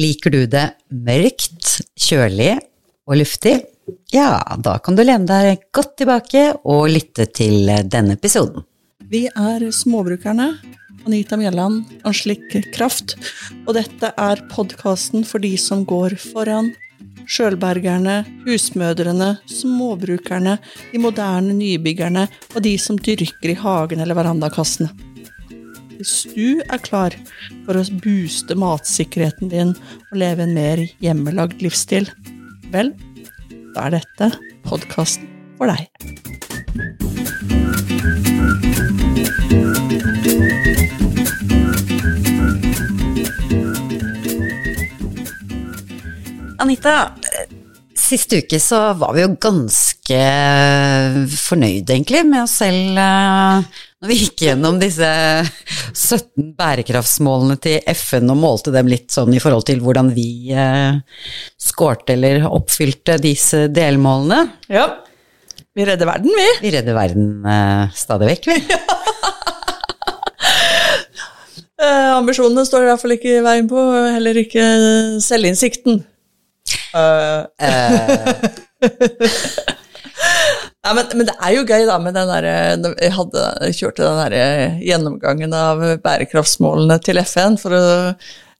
Liker du det mørkt, kjølig og luftig? Ja, da kan du lene deg godt tilbake og lytte til denne episoden. Vi er Småbrukerne. Anita Mjelland, Anslik Kraft. Og dette er podkasten for de som går foran. Sjølbergerne, husmødrene, småbrukerne, de moderne nybyggerne og de som dyrker i hagen eller verandakassene. Hvis du er klar for å booste matsikkerheten din og leve en mer hjemmelagd livsstil, vel, da er dette podkasten for deg. Anita, siste uke så var vi jo ganske fornøyde egentlig med oss selv eh, når vi gikk gjennom disse 17 bærekraftsmålene til FN og målte dem litt sånn i forhold til hvordan vi eh, skårte eller oppfylte disse delmålene. Ja. Vi redder verden, vi. Vi redder verden eh, stadig vekk, vi. Eh, ambisjonene står i hvert fall ikke i veien på, heller ikke selvinnsikten. Uh. Nei, men, men, det er jo gøy, da, med den derre Jeg hadde, kjørte den derre gjennomgangen av bærekraftsmålene til FN for å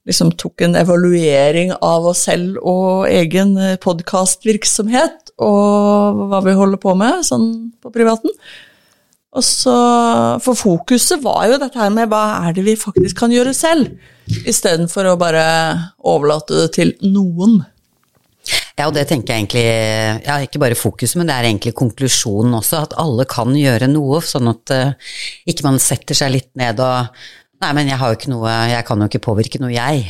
liksom tok en evaluering av oss selv og egen podkastvirksomhet og hva vi holder på med sånn på privaten. Og så, For fokuset var jo dette her med hva er det vi faktisk kan gjøre selv, istedenfor å bare overlate det til noen. Ja, og det tenker jeg egentlig Ja, ikke bare fokuset, men det er egentlig konklusjonen også. At alle kan gjøre noe, sånn at uh, ikke man setter seg litt ned og Nei, men jeg har jo ikke noe Jeg kan jo ikke påvirke noe, jeg.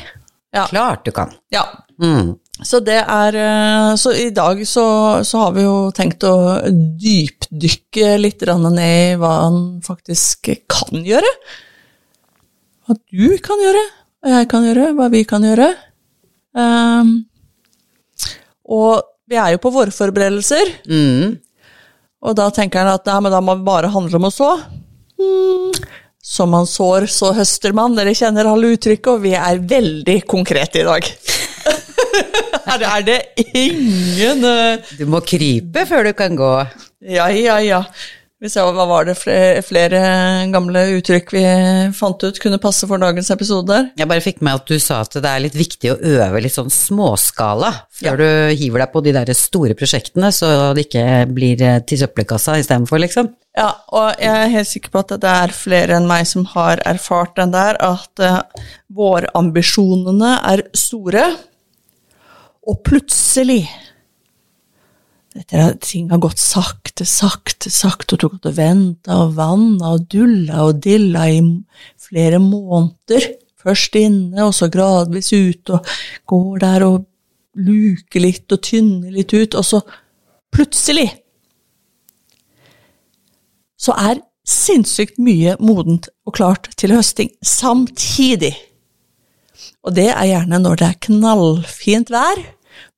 Ja. Klart du kan. Ja. Mm. Så det er eh, Så i dag så, så, har vi jo tenkt å dypdykke litt ned i hva han faktisk kan gjøre. Hva du kan gjøre, hva jeg kan gjøre, hva vi kan gjøre. Um, og vi er jo på vårforberedelser. Mm. Og da tenker han at nei, men da må det bare handle om å så. Mm. Som man sår, så høster man. Dere kjenner alle uttrykket, og vi er veldig konkrete i dag. Her er det ingen uh... Du må krype før du kan gå. Ja, ja, ja. Hva var det flere, flere, gamle uttrykk vi fant ut kunne passe for dagens episode? Jeg bare fikk med at du sa at det er litt viktig å øve litt sånn småskala før ja. du hiver deg på de der store prosjektene, så det ikke blir eh, til søppelkassa istedenfor, liksom. Ja, og jeg er helt sikker på at det er flere enn meg som har erfart den der, at uh, vårambisjonene er store, og plutselig etter at ting har gått sakte, sakte, sakte, og har gått og venta og vanna og dulla og dilla i flere måneder, først inne og så gradvis ut, og går der og luker litt og tynner litt ut, og så plutselig så er sinnssykt mye modent og klart til høsting samtidig. Og det er gjerne når det er knallfint vær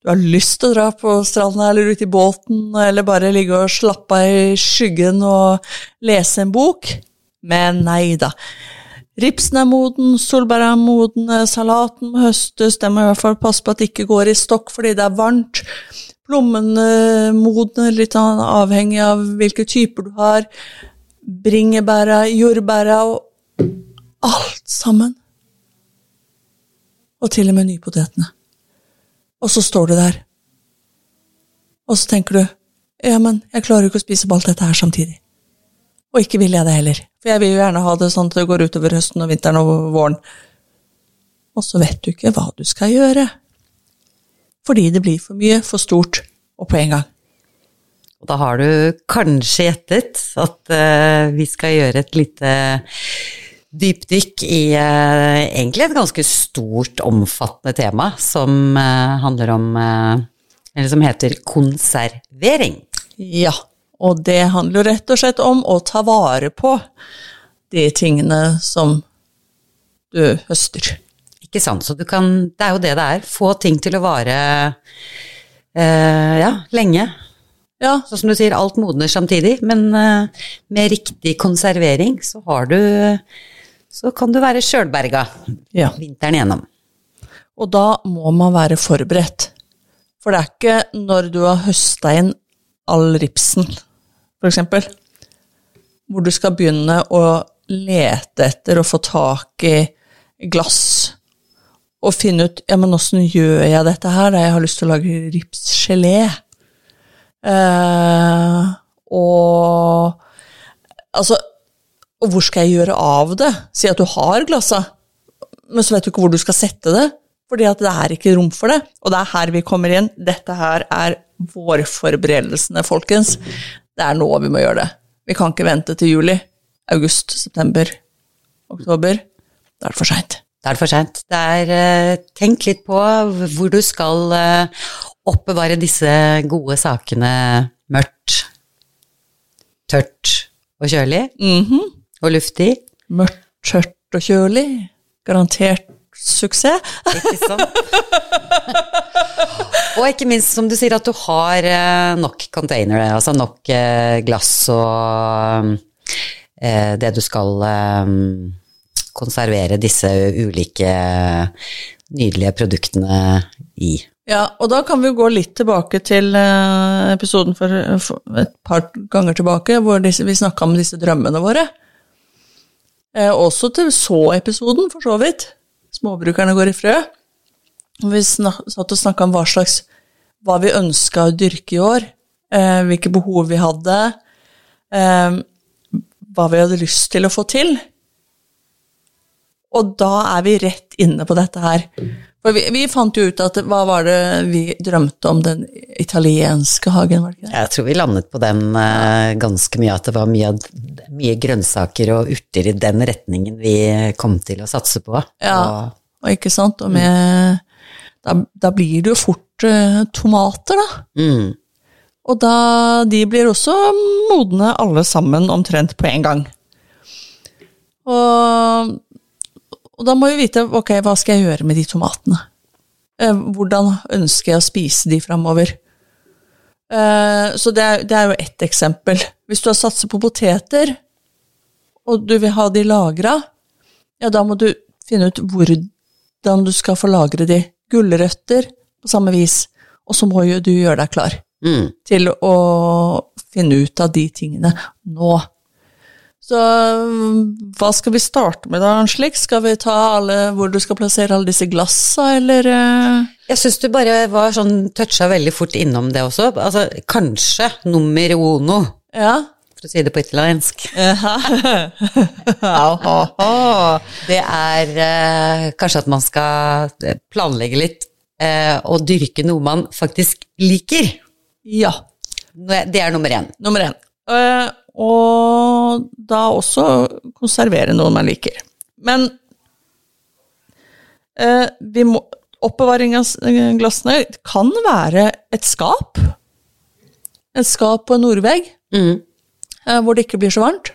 du har lyst til å dra på stranda eller ut i båten eller bare ligge og slappe av i skyggen og lese en bok, men nei da. Ripsen er moden, solbær er modne, salaten må høstes, den må i hvert fall passe på at det ikke går i stokk fordi det er varmt. Plommene modne, litt avhengig av hvilke typer du har. Bringebæra, jordbæra og alt sammen. Og til og med nypotetene. Og så står du der. Og så tenker du ja, men jeg klarer jo ikke å spise på alt dette her samtidig. Og ikke vil jeg det heller, for jeg vil jo gjerne ha det sånn at det går utover høsten og vinteren og våren. Og så vet du ikke hva du skal gjøre. Fordi det blir for mye, for stort, og på en gang. Og da har du kanskje gjettet at uh, vi skal gjøre et lite dypdykk i eh, egentlig et ganske stort, omfattende tema som eh, handler om eh, Eller som heter konservering. Ja, og det handler rett og slett om å ta vare på de tingene som du høster. Ikke sant. Så du kan Det er jo det det er. Få ting til å vare ja, lenge. Ja. Sånn som du sier, alt modner samtidig, men med riktig konservering så har du så kan du være sjølberga ja. vinteren igjennom. Og da må man være forberedt. For det er ikke når du har høsta inn all ripsen, eksempel, hvor du skal begynne å lete etter og få tak i glass og finne ut ja, men åssen gjør jeg dette her, da jeg har lyst til å lage ripsgelé. Eh, og altså Og hvor skal jeg gjøre av det? Si at du har glassa, men så vet du ikke hvor du skal sette det, fordi at det er ikke rom for det. Og det er her vi kommer inn. Dette her er vårforberedelsene, folkens. Det er nå vi må gjøre det. Vi kan ikke vente til juli, august, september, oktober. Da er det for seint. Da er det for seint. Tenk litt på hvor du skal eh, oppbevare disse gode sakene mørkt, tørt og kjølig. Mhm. Og luftig. Mørkt, tørt og kjølig. Garantert suksess. Ikke sant? og ikke minst, som du sier, at du har eh, nok containere, altså nok eh, glass og eh, det du skal konservere disse ulike nydelige produktene i. Ja, og da kan vi gå litt tilbake til episoden for, et par ganger tilbake, hvor vi snakka om disse drømmene våre. Også til så-episoden, for så vidt småbrukerne går i frø. Vi satt og snakka om hva slags hva vi ønska å dyrke i år, eh, hvilke behov vi hadde, eh, hva vi hadde lyst til å få til. Og da er vi rett inne på dette her. For vi, vi fant jo ut at hva var det vi drømte om den italienske hagen, var det ikke det? Jeg tror vi landet på den uh, ganske mye, at det var mye, mye, grønnsaker og urter i den retningen vi kom til å satse på. Ja, og, og ikke sant. Og med Da, da blir det jo fort uh, tomater, da. Mm. Og da De blir også modne alle sammen omtrent på en gang. Og og da må vi vite ok, hva skal jeg gjøre med de tomatene. Eh, hvordan ønsker jeg å spise de framover? Eh, så det er, det er jo ett eksempel. Hvis du har satset på poteter, og du vil ha de lagra, ja, da må du finne ut hvordan du skal få lagre de. Gulrøtter på samme vis. Og så må jo du gjøre deg klar mm. til å finne ut av de tingene nå. Så hva skal vi starte med da, slik? Skal vi ta alle hvor du skal plassere alle disse glassa, eller? eh? Jeg syns du bare var sånn toucha veldig fort innom det også. Altså kanskje nummer uno, Ja. for å si det på italiensk. Det er eh, kanskje at man skal planlegge litt eh, og dyrke noe man faktisk liker. ja. Det er nummer én. Nummer én. Eh, og da også konservere noe man liker. Men eh, vi må, oppbevaring av glassene kan være et skap. Et skap på en nordvegg Mm. eh, hvor det ikke blir så varmt.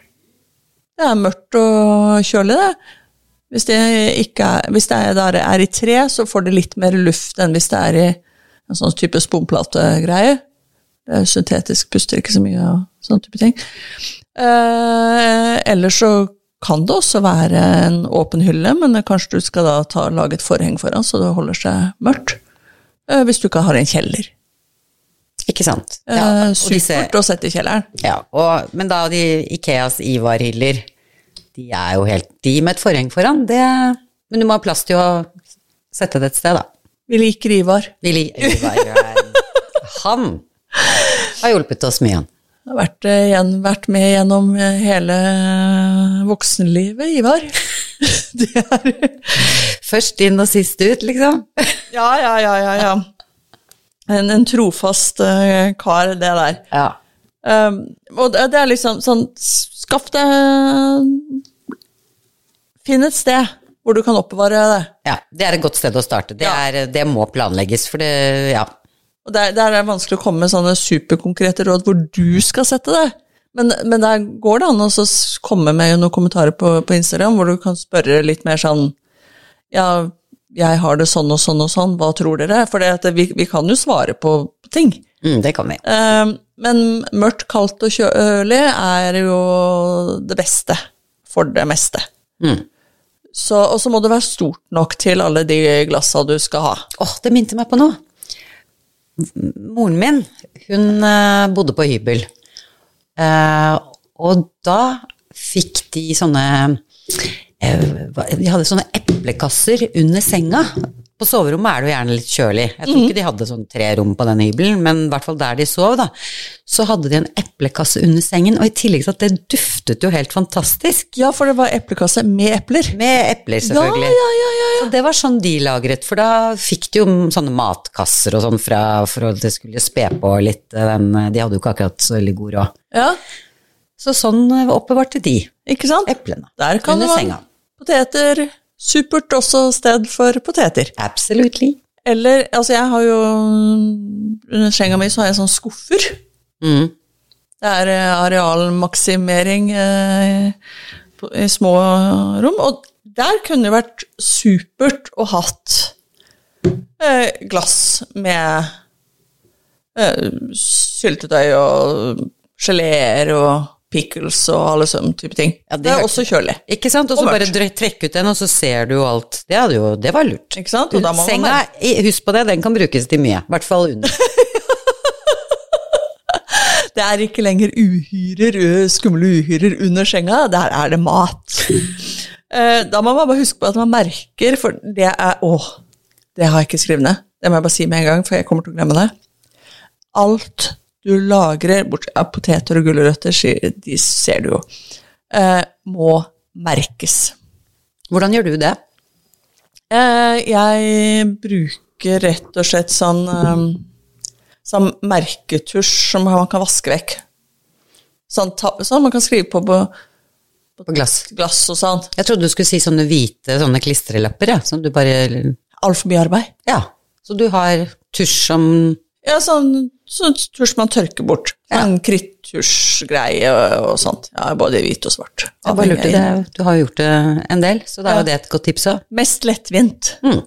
Det er mørkt og kjølig, det. Hvis det, ikke er, hvis det er, der er i tre, så får det litt mer luft enn hvis det er i en sånn type sponplategreie. Er syntetisk, puster ikke så mye og sånn type ting. Eh, ellers så kan det også være en åpen hylle, men kanskje du skal da ta, lage et forheng foran, så det holder seg mørkt. Eh, hvis du ikke har en kjeller. Ikke sant. Eh, og supert å sette i kjelleren. Ja, og, men da de Ikeas Ivar-hyller, de er jo helt De med et forheng foran, det Men du må ha plass til å sette det et sted, da. Vi liker Ivar. Vi liker Ivar Han har hjulpet oss mye, han. Har vært, eh, igjen, vært med gjennom eh, hele voksenlivet, Ivar. Det er Først inn og sist ut, liksom. Ja, ja, ja, ja. ja. En, en trofast eh, kar, det der. Ja. Um, og det, det er liksom sånn Skaff deg Finn et sted hvor du kan oppbevare det. ja. Det er et godt sted å starte. Det, Ja. er, det må planlegges, for det Ja. Og der, der er det vanskelig å komme med sånne superkonkrete råd hvor du skal sette det. Men, men der går det an å komme med noen kommentarer på, på Instagram hvor du kan spørre litt mer sånn Ja, jeg har det sånn og sånn og sånn, hva tror dere? For det at vi, vi kan jo svare på ting. Mm, det kan vi. Eh, men mørkt, kaldt og kjølig er jo det beste for det meste. Mm. Så, og så må det være stort nok til alle de glassa du skal ha. Åh, det minte meg på noe. Moren min, hun eh, bodde på hybel. Eh, og da fikk de sånne eh, De hadde sånne eplekasser under senga. På soverommet er det jo gjerne litt kjølig. Jeg tror ikke de hadde sånn tre rom på den hybelen, men i hvert fall der de sov, da. Så hadde de en eplekasse under sengen, og i tillegg til at det duftet jo helt fantastisk. Ja, for det var eplekasse med epler. Med epler, selvfølgelig. Ja, ja, ja, ja, Så det var sånn de lagret, for da fikk de jo sånne matkasser og sånn fra, for at det skulle spe på litt eh, den De hadde jo ikke akkurat så veldig god råd. ja. Så sånn eh, oppbevarte de Ikke sant? eplene. Der kan Under man, senga. poteter. Supert også sted for poteter. Absolutely. Eller, altså jeg har jo Under senga mi så har jeg sånn skuffer. Mm. Det er eh, arealmaksimering eh, på- i små rom, og der kunne det vært supert å hatt eh, glass med eh, syltetøy og geleer og pickles og alle sånne type ting. Ja, det er også kjølig. Ikke sant? Og så bare trekke ut den, og så ser du alt. Det, jo, det var lurt. Ikke sant? Senga, husk på det, den kan brukes til mye. I hvert fall under. Det er ikke lenger uhyrer, skumle uhyrer under senga, der er det mat. Eh, Da må man bare huske på at man merker, for det er Å, det har jeg ikke skrevet ned. Det må jeg bare si med en gang, for jeg kommer til å glemme det. Alt du lagrer, bortsett ja, poteter og gulrøtter, de ser du jo, eh, må merkes. Hvordan gjør du det? Eh, Jeg bruker rett og slett sånn um, Sånn merketusj som man kan vaske vekk. Sånn, ta, sånn man kan skrive på på På glass? glass og sånt. Jeg trodde du skulle si sånne hvite sånne klistrelapper, ja, som du bare Altfor mye arbeid. Ja. Så du har tusj som Ja, sånn, sånn tusj man tørker bort. en krittusjgreie og, og sånt. Ja, både hvit og svart. Det, du har jo gjort det en del, så da er Ja. jo det et godt tips òg. Mest lettvint. Mm.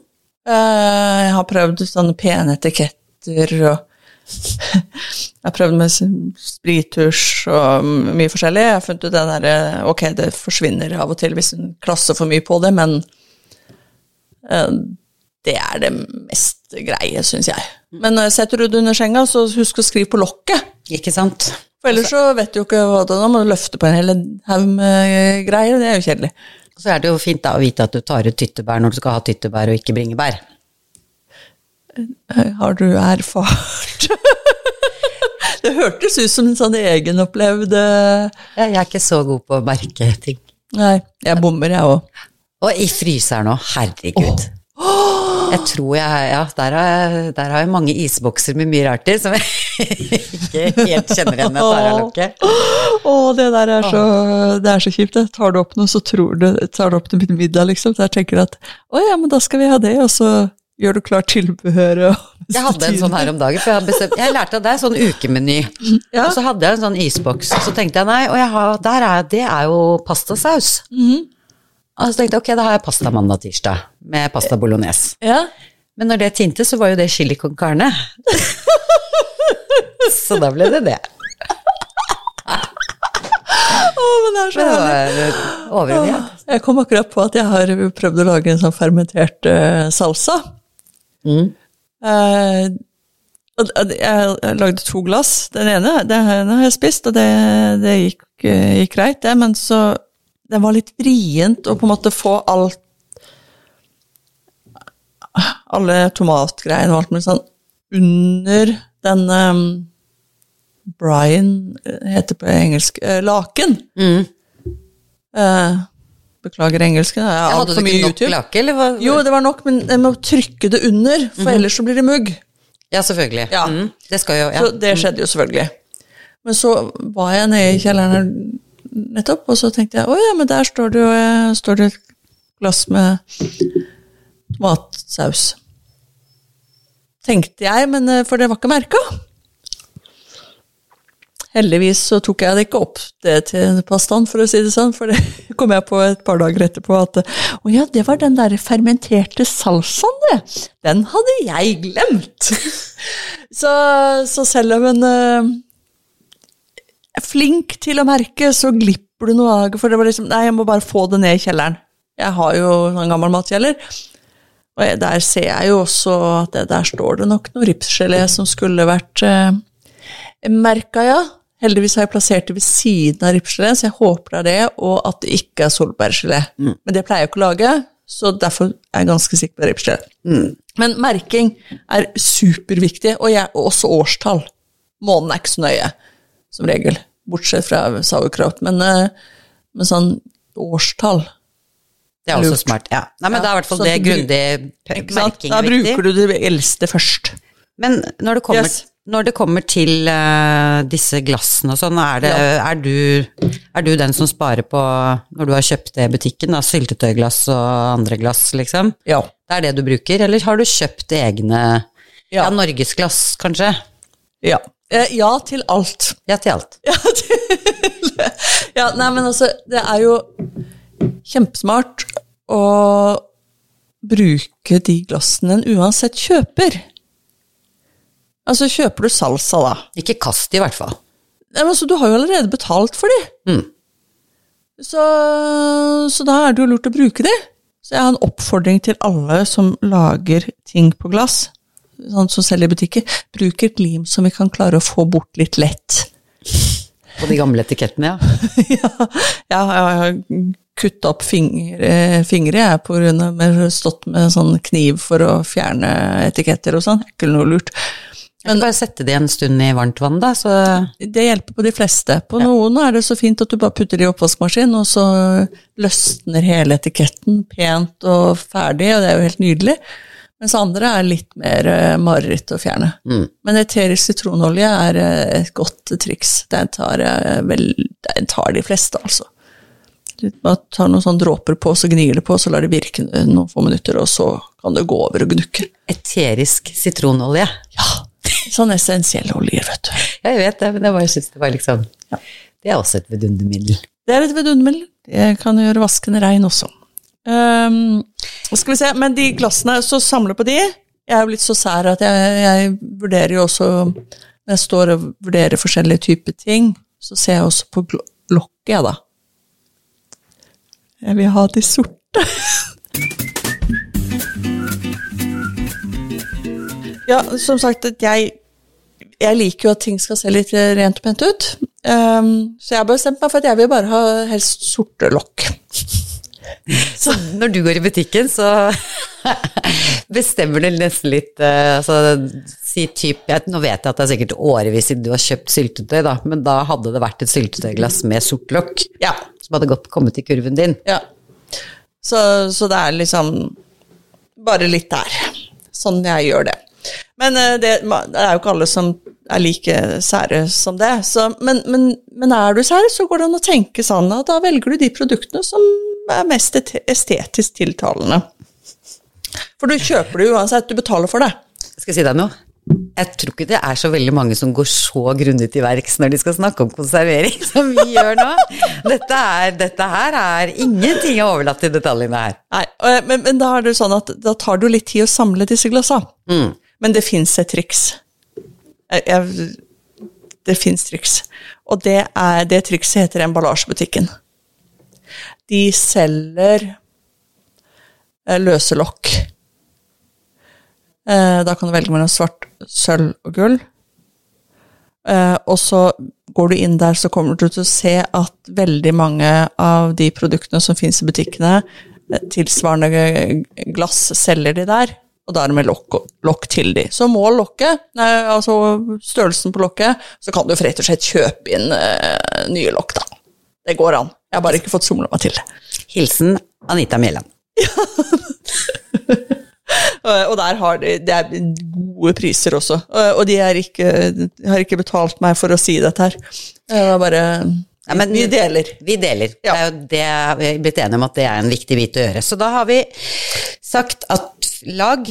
Eh, jeg har prøvd sånne pene etiketter og Jeg har prøvd med sprittusj og mye forskjellig. Jeg har funnet ut den derre Ok, det forsvinner av og til hvis en klasser for mye på det, men eh, det er det mest greie, syns jeg. Men setter du det under senga, så husk å skrive på lokket. Ikke sant? For ellers så vet du jo ikke hva det er. Da må du løfte på en hel haug med greier, det er jo kjedelig. Så er det jo fint da å vite at du tar ut tyttebær når du skal ha tyttebær og ikke bringebær. Eh, Har du erfart? det hørtes ut som en sånn egenopplevd eh, jeg er ikke så god på å merke ting. Nei, jeg bommer, jeg òg. Og i fryseren nå, herregud. Jeg tror jeg Ja, der har jeg, der har jeg mange isbokser med mye rart i, som jeg ikke helt kjenner igjen med Tara-lokket. Å, det der er så, det er så kjipt. det. Tar du opp noe, så tror du tar du opp til middag, liksom. Så jeg tenker at å ja, men da skal vi ha det, og så gjør du klart tilbehøret. og Jeg hadde en sånn her om dagen, for jeg, bestemt, jeg lærte at det er sånn ukemeny. Ja. Og så hadde jeg en sånn isboks, og så tenkte jeg nei, og jeg har, der er, det er jo pastasaus. Og så tenkte jeg ok, da har jeg pasta mandag tirsdag med pasta bolognese. Ja. Men når det tinte, så var jo det chili con carne. så da ble det det. Å, men det er så herlig. overlevd. Jeg kom akkurat på at jeg har prøvd å lage en sånn fermentert uh, salsa. Mm. Uh, jeg, lagde to glass. Den ene, den har jeg spist, og det, det gikk, gikk greit, det. Men så Den var litt vrient å på en måte få alt Alle tomatgreiene og alt mulig sånn under den um, Brian eh, heter på engelsk uh, laken. Mm. Uh, beklager engelsken, jeg har Hadde du mye ikke nok YouTube. lake, eller hva? Jo, det var nok, men jeg må trykke det under, for ellers så blir det mugg. Ja, selvfølgelig. Ja. Mm. Det jo, ja. Så det skjedde jo selvfølgelig. Men så var jeg nede i kjelleren her nettopp, og så tenkte jeg å ja, men der står det jo står det et glass med tomatsaus. Tenkte jeg, men eh, for det var ikke merka. Heldigvis så tok jeg det ikke opp det til pastaen, for å si det sånn, for det kom jeg på et par dager etterpå at å ja, det var den der fermenterte salsaen, det. Den hadde jeg glemt. så, så selv om en eh, er flink til å merke, så glipper du noe av det, for det var liksom Nei, jeg må bare få det ned i kjelleren. Jeg har jo en gammel matkjeller. Og der ser jeg jo også at det, der står det nok noe ripsgelé som skulle vært eh, merka, ja. Heldigvis har jeg plassert det ved siden av ripsgelé, så jeg håper det er det, og at det ikke er solbærgelé. Men det pleier jeg ikke å lage, så derfor er jeg ganske sikker på ripsgelé. Men merking er superviktig, og, jeg, også årstall. Månen er ikke så nøye, som regel, bortsett fra sauerkraut. Men, eh, men sånn årstall Det er også Lurt. smart. Ja. Nei, men Ja, da er i hvert fall det grundig merking Da er viktig. bruker du det eldste først. Men når det kommer, Yes. når det kommer til uh, disse glassene og sånn, er, ja. er, du, er du den som sparer på når du har kjøpt det i butikken, da, syltetøyglass og andre glass, liksom? Ja. Det er det du bruker, eller har du kjøpt egne ja. Ja. norgesglass, kanskje? Ja. Eh, ja til alt. Ja, til alt. Ja, til, ja, nei, men altså, det er jo kjempesmart å bruke de glassene en uansett kjøper. Altså, kjøper du salsa, da Ikke kast de, i hvert fall. Nei, men altså, Du har jo allerede betalt for de. Mm. Så, så da er det jo lurt å bruke de. Så jeg har en oppfordring til alle som lager ting på glass, sånn som selger i butikker. Bruk et lim som vi kan klare å få bort litt lett. På de gamle etikettene, ja. ja, ja, har kutta opp fingre, fingre jeg, på grunn av jeg har stått med sånn kniv for å fjerne etiketter og sånn. Ikke noe lurt. Men bare sette det en stund i varmt vann, da, så Det hjelper på de fleste. På noen er det så fint at du bare putter det i oppvaskmaskinen, og så løsner hele etiketten pent og ferdig, og det er jo helt nydelig. Mens andre er litt mer eh, mareritt å fjerne. Men eterisk sitronolje er eh, et godt triks. Den tar, eh, vel, den tar de fleste, altså. Du bare tar noen sånne dråper på, så gnir det på, så lar det virke noen få minutter, og så kan det gå over og gnukke. eterisk sitronolje. Ja, sånn essensielle olje, vet du. Jeg vet det, men jeg bare synes det var liksom Det er også et vidundermiddel. Det er et vidundermiddel. Det kan gjøre vasken rein også. Um, skal vi se, men de glassene, så samle på de. Jeg er jo litt så sær at jeg, jeg vurderer jo også Når jeg står og vurderer forskjellige typer ting, så ser jeg også på lokket, jeg, da. Jeg vil ha de sorte. ja, som sagt, jeg jeg liker jo at ting skal se litt rent og pent ut. Um, så jeg har bestemt meg for at jeg vil bare ha helst sorte lokk. Så når du går i butikken, så bestemmer du nesten litt eh, altså, Si typ jeg, Nå vet jeg at det er sikkert årevis siden du har kjøpt syltetøy, da, men da hadde det vært et syltetøyglass med sort lokk Ja. som hadde godt kommet i kurven din. ja. Så, så det er liksom bare litt der. Sånn jeg gjør det. Men eh, det, det er jo ikke alle som er like sære som det. Så, men, men, men er du sær, så går det an å tenke sånn at da velger du de produktene som er mest estetisk tiltalende. For du kjøper det uansett, du betaler for det. Skal jeg si deg noe? Jeg tror ikke det er så veldig mange som går så grundig til verks når de skal snakke om konservering som vi gjør nå. Dette, er, dette her er ingenting er overlatt til detaljene her. Nei, men, men da sånn at da tar det jo litt tid å samle disse glassa. Men det fins et triks. Jeg, jeg, det fins triks. Og det, er, det trikset heter emballasjebutikken. De selger eh, løse lokk. Eh, da kan du velge mellom svart, sølv og gull. Eh, og så går du inn der, så kommer du til å se at veldig mange av de produktene som finnes i butikkene, eh, tilsvarende glass selger de der, og da er det med lokk, lokk til de. Så mål lokket, nei, altså størrelsen på lokket, så kan du for rett og slett kjøpe inn uh, nye lokk, da. Det går an. Jeg har bare ikke fått somla meg til det. Hilsen Anita Mjelland. Eh, Og der har de, det er gode priser også. Eh, Og de er ikke, har ikke betalt meg for å si dette her. Det var bare Ja, men- Vi deler. Vi deler. Ja. Det er jo det vi er blitt enige om at det er en viktig bit å gjøre. Så da har vi sagt at lag,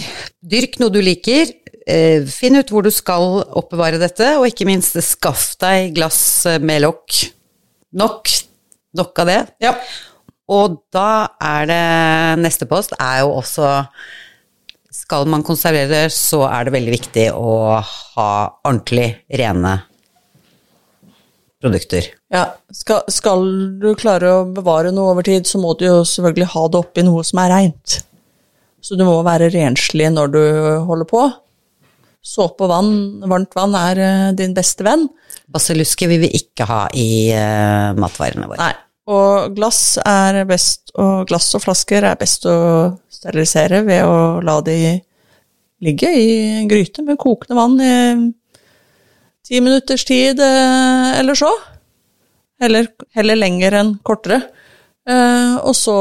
dyrk noe du liker, eh, finn ut hvor du skal oppbevare dette, og ikke minst skaff deg glass med lokk. Nok. Nok av det. Ja. Og da er det neste post er jo også Skal man konservere, så er det veldig viktig å ha ordentlig rene produkter. ja. skal, skal du klare å bevare noe over tid, så må du jo selvfølgelig ha det oppi noe som er reint. Så du må være renslig når du holder på. Såpe og vann, varmt vann, er eh, din beste venn. Basillusker vil vi ikke ha i uh, matvarene våre. Nei. Og glass er best, og glass og flasker er best å sterilisere ved å la de ligge i en gryte med kokende vann i ti minutters tid eh, eller så. Eller heller lenger enn kortere. Eh, og så,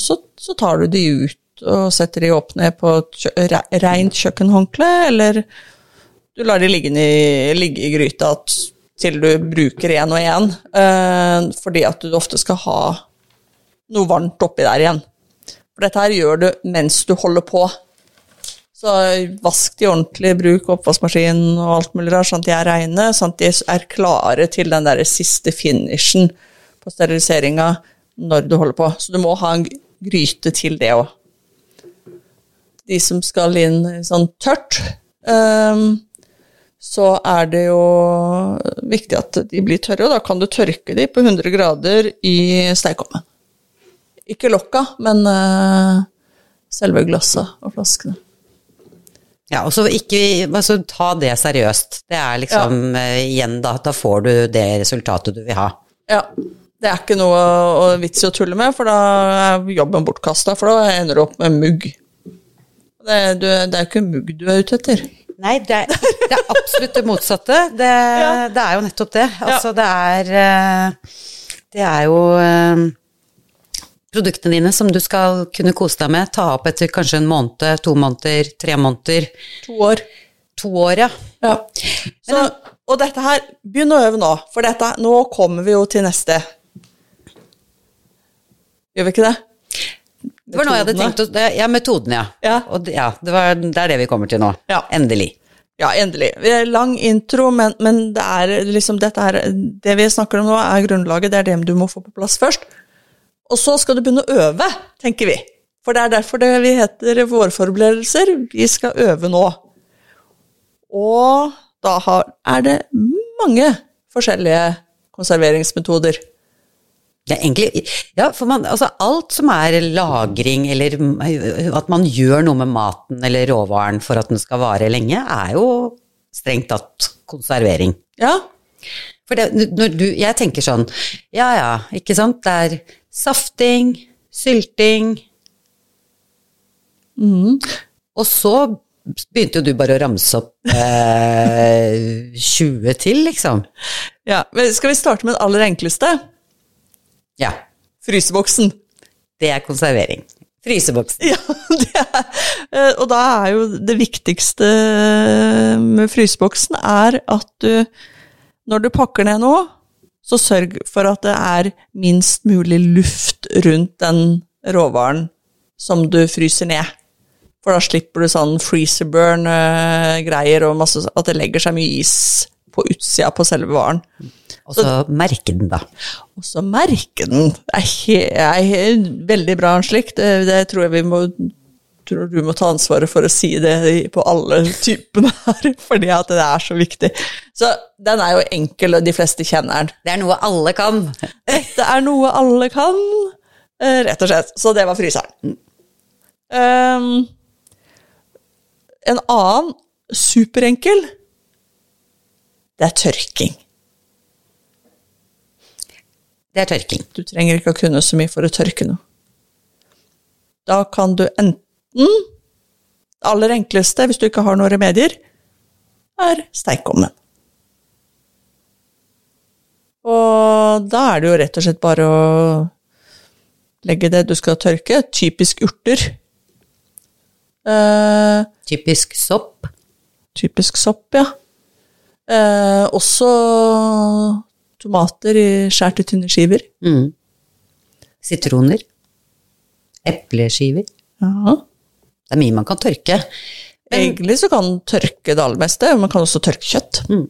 så, så tar du de ut og setter de opp ned på et rent kjøkkenhåndkle, eller du lar de ligge i, ligge i gryta til du bruker én og én, eh, fordi at du ofte skal ha noe varmt oppi der igjen. For dette her gjør du mens du holder på. Så vask de ordentlig, bruk oppvaskmaskin og alt mulig rart, sånn at de er reine, sånn at de er klare til den der siste finishen på steriliseringa når du holder på. Så du må ha en gryte til det òg de som skal inn sånn tørt, um, så er det jo viktig at de blir tørre, og da kan du tørke de på 100 grader i stekeovnen. Ikke lokka, men uh, selve glasset og flaskene. Ja, og så ikke altså, ta det seriøst. Det er liksom ja. uh, igjen da, da får du det resultatet du vil ha. Ja. Det er ikke noe vits i å tulle med, for da er jobben bortkasta, for da ender du opp med mugg. Det, du, det er jo ikke mugg du er ute etter. Nei, det er, det er absolutt det motsatte. Det, ja. det, er jo nettopp det. Altså, det er eh, Det er jo produktene dine som du skal kunne kose deg med, ta opp etter kanskje en måned, to måneder, tre måneder. To år. To år, ja. ja. Så, og dette her, begynn å øve nå, for dette, nå kommer vi jo til neste. Gjør vi ikke det? Det var noe jeg hadde tenkt å Ja, metoden, ja. ja. Og ja, det, var, det, er det vi kommer til nå. Ja. Endelig. Ja, endelig. Lang intro, men, men det er liksom dette her Det vi snakker om nå, er grunnlaget. Det er det du må få på plass først. Og så skal du begynne å øve, tenker vi. For det er derfor det vi heter vårforberedelser. Vi skal øve nå. Og da har, er det mange forskjellige konserveringsmetoder. Ja, egentlig, ja, for man, altså alt som er lagring, eller at man gjør noe med maten eller råvaren for at den skal vare lenge, er jo strengt tatt konservering. Ja. For det, når du, jeg tenker sånn, ja ja, ikke sant, det er safting, sylting mm. Og så begynte jo du bare å ramse opp eh, 20 til, liksom. Ja, men skal vi starte med det aller enkleste? Ja. Fryseboksen. Det er konservering. Fryseboksen. Ja, er, eh, og da er jo det viktigste med fryseboksen er at du, når du pakker ned noe, så sørg for at det er minst mulig luft rundt den råvaren som du fryser ned. For da slipper du sånn freezer burn-greier, og masse, at det legger seg mye is på utsida på selve varen. Og så merke den, da. Og så merke den. Det er, er veldig bra slik. Det, det tror jeg vi må tror du må ta ansvaret for å si det på alle typene her, fordi at det er så viktig. Så den er jo enkel, og de fleste kjenner den. Det er noe alle kan. Dette er noe alle kan, eh, rett og slett. Så det var fryseren. Um, en annen superenkel, det er tørking. Det er tørking. Du trenger ikke å kunne så mye for å tørke noe. Da kan du enten Det aller enkleste, hvis du ikke har noen remedier, er stekeovnen. Og da er det jo rett og slett bare å legge det du skal tørke. Typisk urter. Uh, typisk sopp. Typisk sopp, ja. Uh, også Tomater skåret i tynne skiver. Mm. Sitroner. Epleskiver. Ja. Det er mye man kan tørke. Men, Egentlig så kan man tørke det aller meste. Man kan også tørke kjøtt. Mm.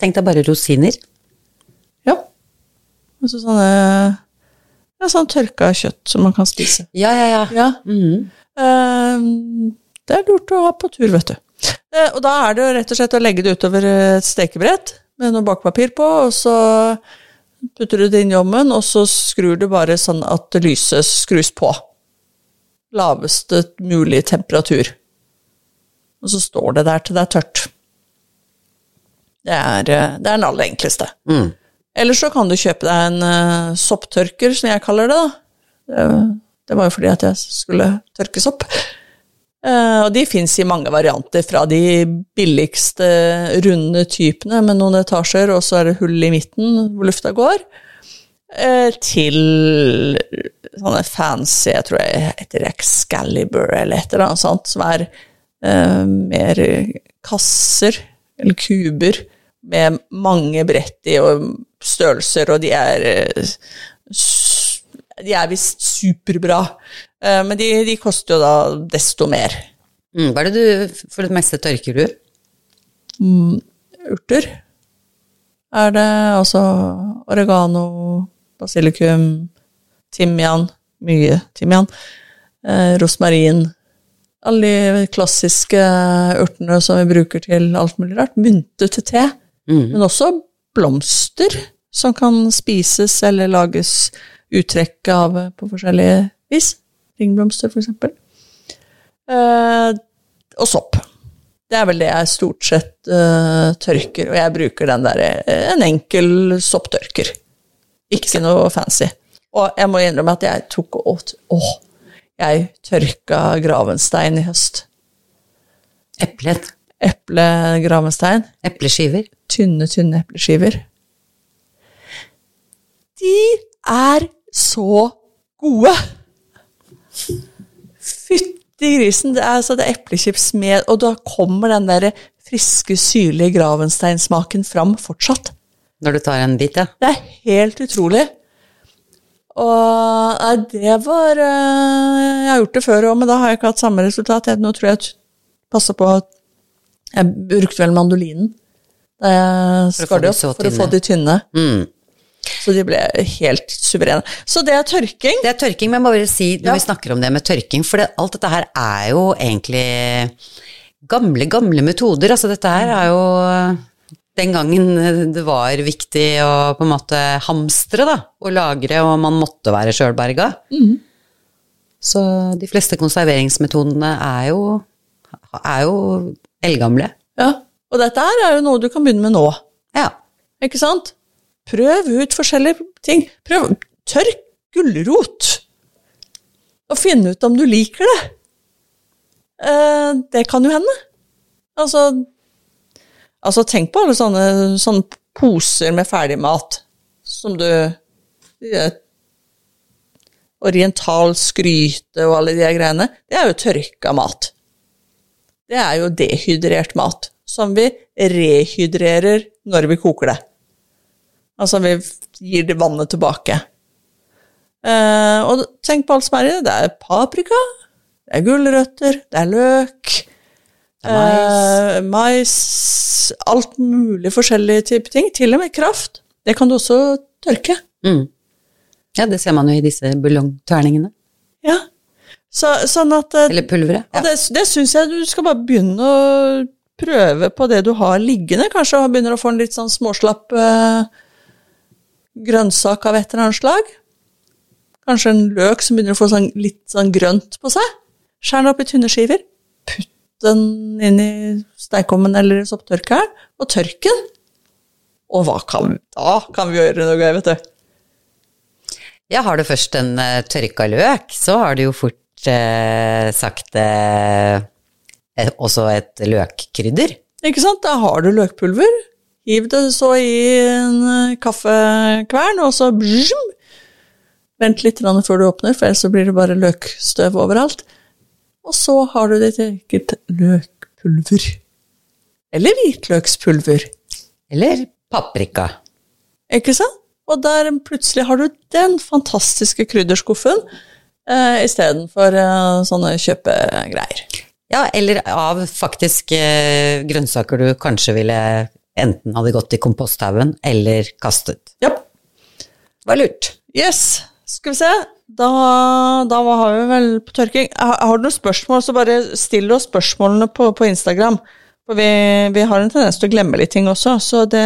Tenk deg bare rosiner. Ja. Altså sånne ja, sånn tørka kjøtt som man kan spise. Ja, ja, ja. ja. Mm. Uh, det er lurt å ha på tur, vet du. Uh, og da er det jo rett og slett å legge det utover et stekebrett med noe bakpapir på, og så putter du det inn i ovnen, og så skrur du bare sånn at lyset skrus på. Laveste mulig temperatur. Og så står det der til det er tørt. Det er, eh, det er den aller enkleste. Mm. Eller så kan du kjøpe deg en uh, sopptørker, som jeg kaller det. da. Det, det var jo fordi at jeg skulle tørke sopp. Uh, og de fins i mange varianter, fra de billigste runde typene med noen etasjer, og så er det hull i midten hvor lufta går, til sånne fancy, jeg tror jeg heter Excalibur eller et eller annet sånt, som er uh, mer kasser, eller kuber, med mange brett i og størrelser, og de er eh, De er visst superbra, uh, men de, de koster jo da desto mer. Mm. Hva er det du for det meste tørker du? urter er det altså oregano, basilikum, timian, mye timian, eh, rosmarin Alle de klassiske urtene som vi bruker til alt mulig rart. Mynte til te, Mm. men også blomster som kan spises eller lages uttrekk av på forskjellige vis. Ringblomster, for eksempel. Eh, og sopp. Det er vel det jeg stort sett uh, tørker, og jeg bruker den der, eh, en enkel sopptørker. Ikke noe fancy. Og jeg må innrømme at jeg tok og Åh, jeg tørka gravenstein i høst. Eplet. Eplegravenstein. Epleskiver. Tynne, tynne epleskiver. De er så gode! Fytti grisen, det er, altså, det er eplechips med, og da kommer den der friske, syrlige gravensteinsmaken fram fortsatt. Når du tar en bit, ja. Det er helt utrolig. Og nei, det var eh, Jeg har gjort det før òg, men da har jeg ikke hatt samme resultat. Jeg, nå tror jeg jeg passer på at Jeg brukte vel mandolinen da jeg skar de opp, for for å få tynne. de tynne. Mm. Så de ble helt suverene. Så det er tørking. Det er tørking, men bare si når Ja. vi snakker om det med tørking, for det, alt dette her er jo egentlig gamle, gamle metoder. Altså dette her er jo den gangen det var viktig å på en måte hamstre, da, og lagre, og man måtte være sjølberga. Så de fleste konserveringsmetodene er jo, er jo eldgamle. Ja. Og dette her er jo noe du kan begynne med nå. Ja. Ikke sant? Prøv ut forskjellige ting. Prøv Tørk gulrot. Og finn ut om du liker det. Eh, det kan jo hende. Altså, altså tenk på alle sånne, sånne poser med ferdigmat som du Orientalsk gryte og alle de greiene. Det er jo tørka mat. Det er jo dehydrert mat, som vi rehydrerer når vi koker det. Altså vi gir det vannet tilbake. Eh, og tenk på alt som er i det. Det er paprika, det er gulrøtter, det er løk, mais. eh, mais, alt mulig forskjellige typer ting. Til og med kraft. Det kan du også tørke. Mm. ja, det ser man jo i disse buljongterningene. Ja. Så, sånn at eh, Eller pulveret. Ja. det, det syns jeg du skal bare begynne å prøve på det du har liggende. Kanskje begynner å få en litt sånn småslapp eh, grønnsak av et eller annet slag. Kanskje en løk som begynner å få sånn, litt sånn grønt på seg. Skjær den opp i tynne skiver. Den inn i steikommen eller sopptørkeren, og tørk den. Og hva kan, da kan vi gjøre noe vet du. Ja, har du først en uh, tørka løk, så har du jo fort uh, sagt uh, eh, også et løkkrydder. Ikke sant? Da har du løkpulver. Hiv det så i en eh, kaffekvern, og så bzum. Vent litt før du åpner, for ellers blir det bare løkstøv overalt. Og så har du ditt eget løkpulver. Eller hvitløkspulver. Eller paprika. Ikke sant? Og der plutselig har du den fantastiske krydderskuffen eh, istedenfor eh, sånne kjøpegreier. Ja, eller av faktisk eh, grønnsaker du kanskje ville enten hadde gått i komposthaugen eller kastet. Ja. Det var lurt. Yes, skal vi se. Da, da har vi vel på tørking. Har, har du noen spørsmål, så bare still oss spørsmålene på, på Instagram. For vi, vi har en tendens til å glemme litt ting også, så det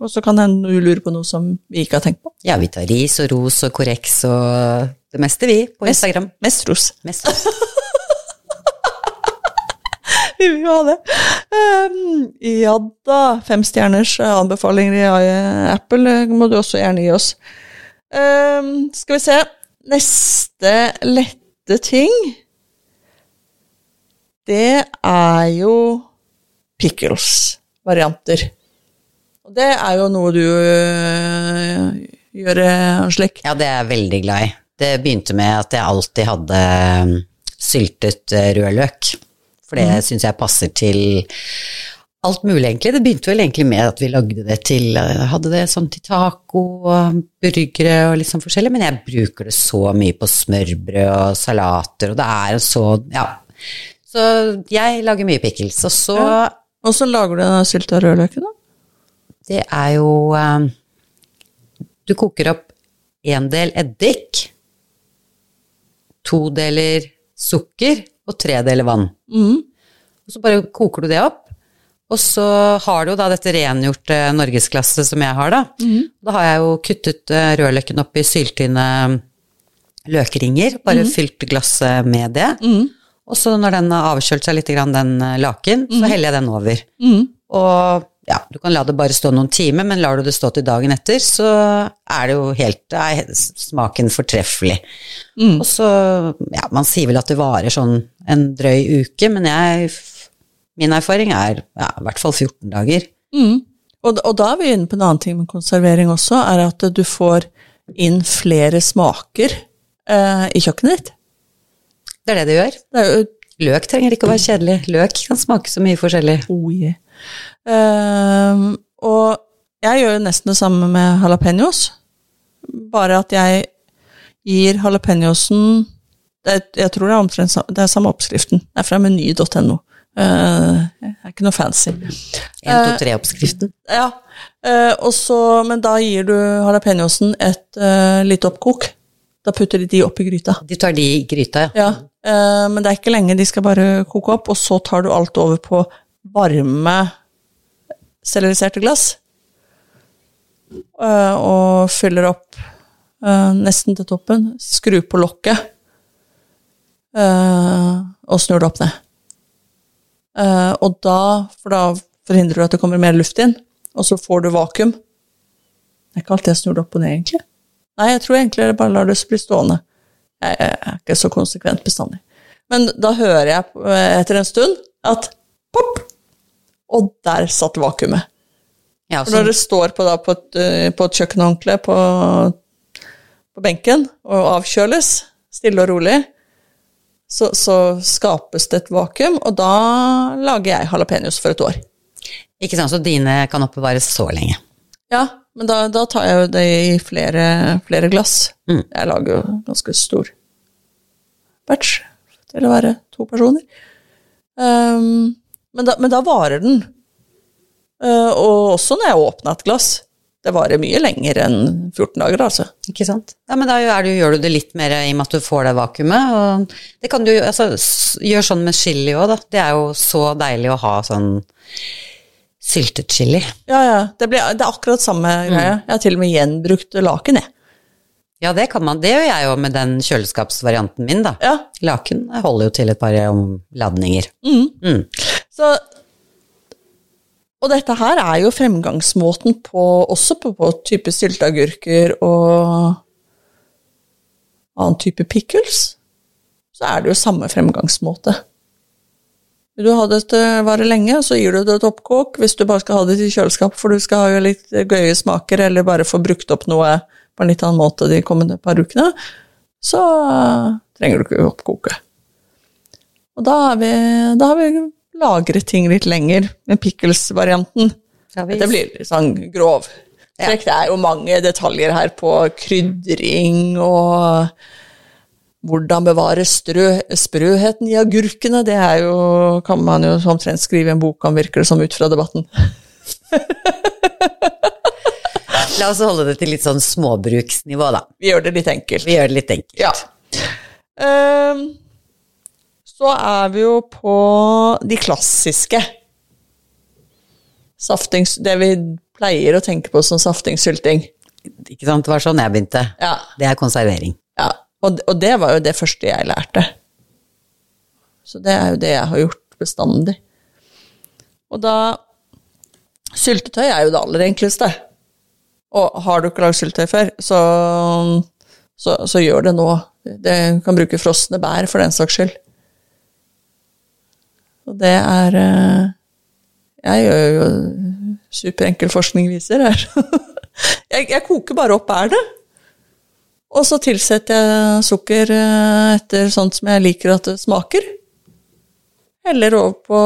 også kan hende du lurer på noe som vi ikke har tenkt på. Ja, vi tar ris og ros og korreks og det meste, vi, på Mest- Instagram. Mest ros. Mest ros. Vi vil jo ha det. Um, ja da, fem stjerners anbefalinger i eh, Apple eh, må du også gjerne gi oss. Um, skal vi se Neste lette ting Det er jo pickles-varianter. Og det er jo noe du øh, gjør, øh, slik. Ja, det er jeg veldig glad i. Det begynte med at jeg alltid hadde um, syltet rødløk, løk, for det syns jeg passer til alt mulig, egentlig. Det begynte vel egentlig med at vi lagde det til eh, Hadde det sånn til taco og burgere og litt sånn forskjellig, men jeg bruker det så mye på smørbrød og salater, og det er så Ja. Så jeg lager mye pickles, og så Og så lager du sylta rødløken, da? Det er jo um, Du koker opp én del eddik, to deler sukker og tre deler vann. Mm. Og så bare koker du det opp. Og så har du jo da dette rengjorte norgesklasse som jeg har, da. Da har jeg jo kuttet eh, rødløken opp i syltynne løkringer, bare fylt glasset med det. Og så når den har avkjølt seg litt, den eh, laken, så heller jeg den over. Mhm. Og ja, du kan la det bare stå noen timer, men lar du det stå til dagen etter, så er det jo helt er smaken fortreffelig. Mm. Og så, ja, man sier vel at det varer sånn en drøy uke, men jeg, min erfaring er ja, i hvert fall 14 dager. Mm. Og, og da er vi inne på en annen ting med konservering også, er at du får inn flere smaker eh, i kjøkkenet ditt. Det er det det gjør. Det er Løk trenger ikke å være kjedelig. Løk kan smake så mye forskjellig. Oh, yeah. Ehm, og jeg gjør jo nesten det samme med jalapeños, bare at jeg gir jalapeñosen Jeg tror det er omtrent det er samme oppskriften. Det er fra meny.no. Det er ikke noe fancy. 1, 2, 3-oppskriften. Ja, eh, og så- men da gir du jalapeñosen et uh, lite oppkok. Da putter de de oppi gryta. Du tar de i gryta, ja. Ja, eh, men det er ikke lenge, de skal bare koke opp, og så tar du alt over på varme steriliserte glass. Eh, og fyller opp eh, nesten til toppen. Skru på lokket. eh, og snur det opp ned. Eh, og da, for da forhindrer du at det kommer mer luft inn, og så får du vakuum. Det er ikke alltid jeg snur det opp og ned, egentlig. Nei, jeg tror egentlig jeg bare lar det bli stående. Jeg er ikke så konsekvent bestandig. Men da hører jeg etter en stund at pop! Og der satt vakuumet. ja For når det står på, da, på, et, eh, på et kjøkkenhåndkle på, på benken og avkjøles stille og rolig, så, så skapes det et vakuum, og da lager jeg jalapeños for et år. ikke sant, så dine kan oppbevares så lenge. Ja, men da, da tar jeg jo det i flere, flere glass. Mm. Jeg lager jo ganske stor batch til å være to personer. Um, men, da, men da varer den. Uh, og også når jeg åpner et glass. Det varer mye lenger enn 14 dager, altså. Ikke sant? Ja, men da du, gjør du det litt mer i og med at du får det vakuumet. Og det kan du altså, gjøre sånn med chili òg, da. Det er jo så deilig å ha sånn syltet chili. Ja, ja. Det, ble, det er akkurat samme greie. Jeg har til og med gjenbrukt laken, jeg. Ja, det kan man. Det gjør jeg jo med den kjøleskapsvarianten min, da. Ja. Laken holder jo til et par omladninger. Mm. Mm. Så Og dette her er jo fremgangsmåten på, også på, på type sylteagurker og annen type pickles. Så er det jo samme fremgangsmåte. Du har det til å vare lenge, så gir du det et oppkok. Hvis du bare skal ha det til kjøleskap, for du skal ha jo litt gøye smaker, eller bare få brukt opp noe på en litt annen måte de kommende par ukene, så trenger du ikke oppkoke. Og da, har vi, da har vi lagret ting litt lenger med pickles-varianten. Ja, Dette blir litt sånn grov. Ja. Det er jo mange detaljer her på krydring og hvordan bevare strø, sprøheten i agurkene. Det er jo, kan man jo omtrent skrive en bok om, virker det som, ut fra debatten. La oss holde det til litt sånn småbruksnivå, da. Vi gjør det litt enkelt. Vi gjør det litt enkelt. Ja. Ehm, så er vi jo på de klassiske. Saftings, det vi pleier å tenke på som safting-sylting. Ikke sant? Det var sånn jeg begynte. Ja. Det er konservering. Ja, og, og det var jo det første jeg lærte. Så det er jo det jeg har gjort bestandig. Og da Syltetøy er jo det aller enkleste. Og har du ikke lagd syltetøy før, så, så, så gjør det nå. Det kan bruke frosne bær for den saks skyld. Og det er eh, Jeg gjør jo superenkel forskning viser her. Jeg, jeg koker bare opp bærene. Og så tilsetter jeg sukker eh, etter sånt som jeg liker at det smaker. Heller over på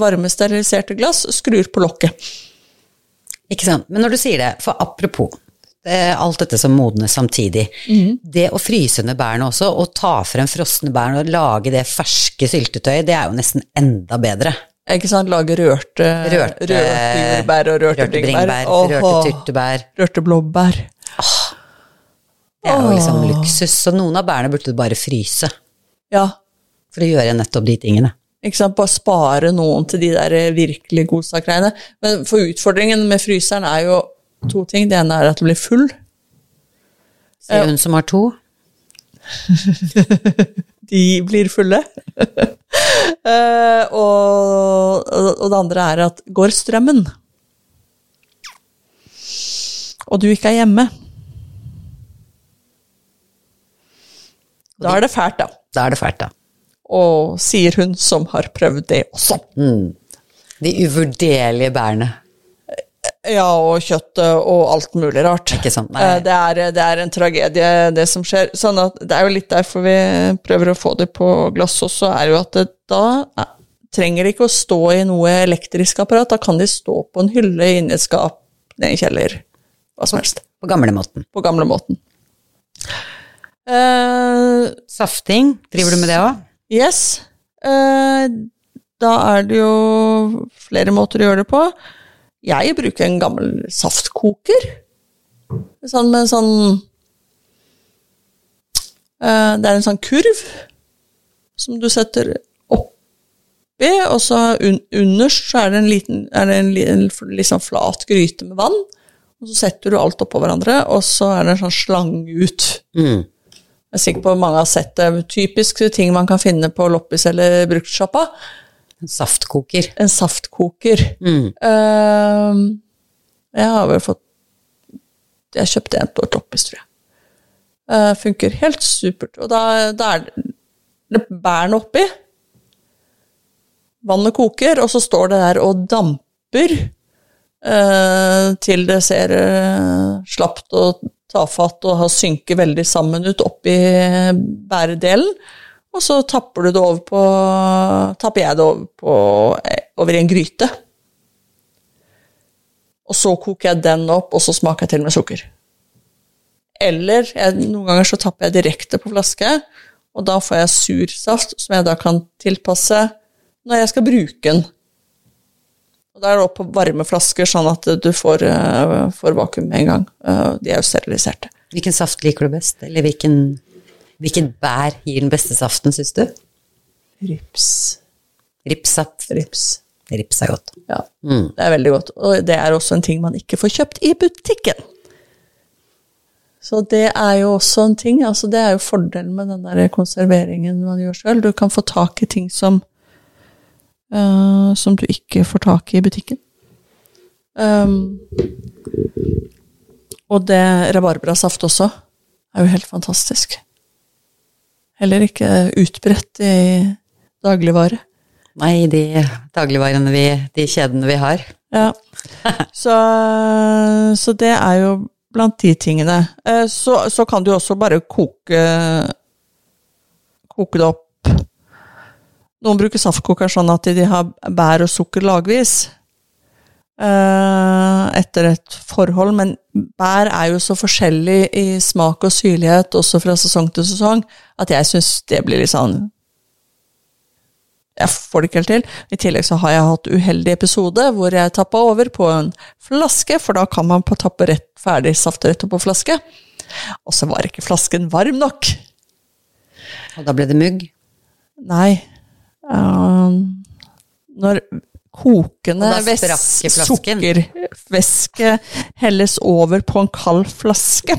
varme, steriliserte glass, skrur på lokket. Ikke sant. Men når du sier det, for apropos alt dette som modnes samtidig. Det å fryse ned bærene også, og ta frem frosne bær og lage det ferske syltetøyet, det er jo nesten enda bedre. Ikke sant? Lage rørte, Rørte- rørte jordbær og rørte, Rørte bringebær. rørte tyttebær. Rørte blåbær. Det er jo liksom Åh. luksus. Så noen av bærene burde du bare fryse Ja, for å gjøre nettopp de tingene. ikke sant? Bare spare noen til de der virkelig godsakgreiene. Men for utfordringen med fryseren er jo to ting. Det ene er at du blir full. Sier hun som har to. De blir fulle. Eh, og, og det andre er at går strømmen, og du ikke er hjemme Da er det fælt, da. Da er det fælt, da. Og sier hun som har prøvd det også. De uvurderlige bærene. Ja, og kjøttet og alt mulig rart. Ikke sant, nei. Eh, Det er, det er en tragedie, det som skjer. Sånn at det er jo litt derfor vi prøver å få det på glass også, er jo at det, da eh, trenger de ikke å stå i noe elektrisk apparat. Da kan de stå på en hylle inni et skap i en kjeller. Hva som helst. På gamlemåten. På gamlemåten. Uh, Safting, driver du med det òg? Yes. Uh, da er det jo flere måter å gjøre det på. Jeg bruker en gammel saftkoker. Sånn med en sånn eh, Det er en sånn kurv som du setter oppi, og så un underst så er det en liten er det en, en liksom flat gryte med vann. Og så setter du alt oppå hverandre, og så er det en sånn slange ut. Mm. Jeg er sikker på mange har sett det. Typisk ting man kan finne på loppis eller bruktsjappa. En saftkoker. En saftkoker. Mm. Uh, jeg har vel fått Jeg kjøpte en på Toppis, tror jeg. Uh, funker helt supert. Og da, da er det bærene oppi. Vannet koker, og så står det der og damper eh, til det ser eh, slapt og tafatt og har synket veldig sammen ut oppi bæredelen. Og så tapper du det over på Tapper jeg det over, på, eh, over i en gryte. Og så koker jeg den opp, og så smaker jeg til med sukker. Eller jeg, noen ganger så tapper jeg direkte på flaske, og da får jeg sursaft som jeg da kan tilpasse når jeg skal bruke den. Og da er det opp på varme flasker, sånn at du får, uh, får vakuum med en gang. Uh, de er jo steriliserte. Hvilken saft liker du best? Eller hvilken, hvilken bær gir den beste saften, syns du? Rips. Ripssaft. Rips. Rips er godt. Ja, Mm. det er veldig godt. Og det er også en ting man ikke får kjøpt i butikken. Så det er jo også en ting, altså det er jo fordelen med den der konserveringen man gjør sjøl. Du kan få tak i ting som, uh, som du ikke får tak i i butikken. Um, og det rabarbrasaft også er jo helt fantastisk. Heller ikke utbredt i dagligvare. Nei, de dagligvarene vi De kjedene vi har. Ja. Så, så det er jo blant de tingene. Eh, Så, så kan du også bare koke Koke det opp. Noen bruker saftkoker sånn at de har bær og sukker lagvis. Eh, Etter et forhold, men bær er jo så forskjellig i smak og syrlighet også fra sesong til sesong, at jeg syns det blir litt sånn jeg får det ikke helt til. I tillegg så har jeg hatt uheldig episode hvor jeg tappa over på en flaske, for da kan man på tappe rett ferdig saft rett på flaske. Og så var ikke flasken varm nok. Og da ble det mugg. Nei. Um, når kokende Og da væs- sprakk flasken. sukker saftvæske helles over på en kald flaske.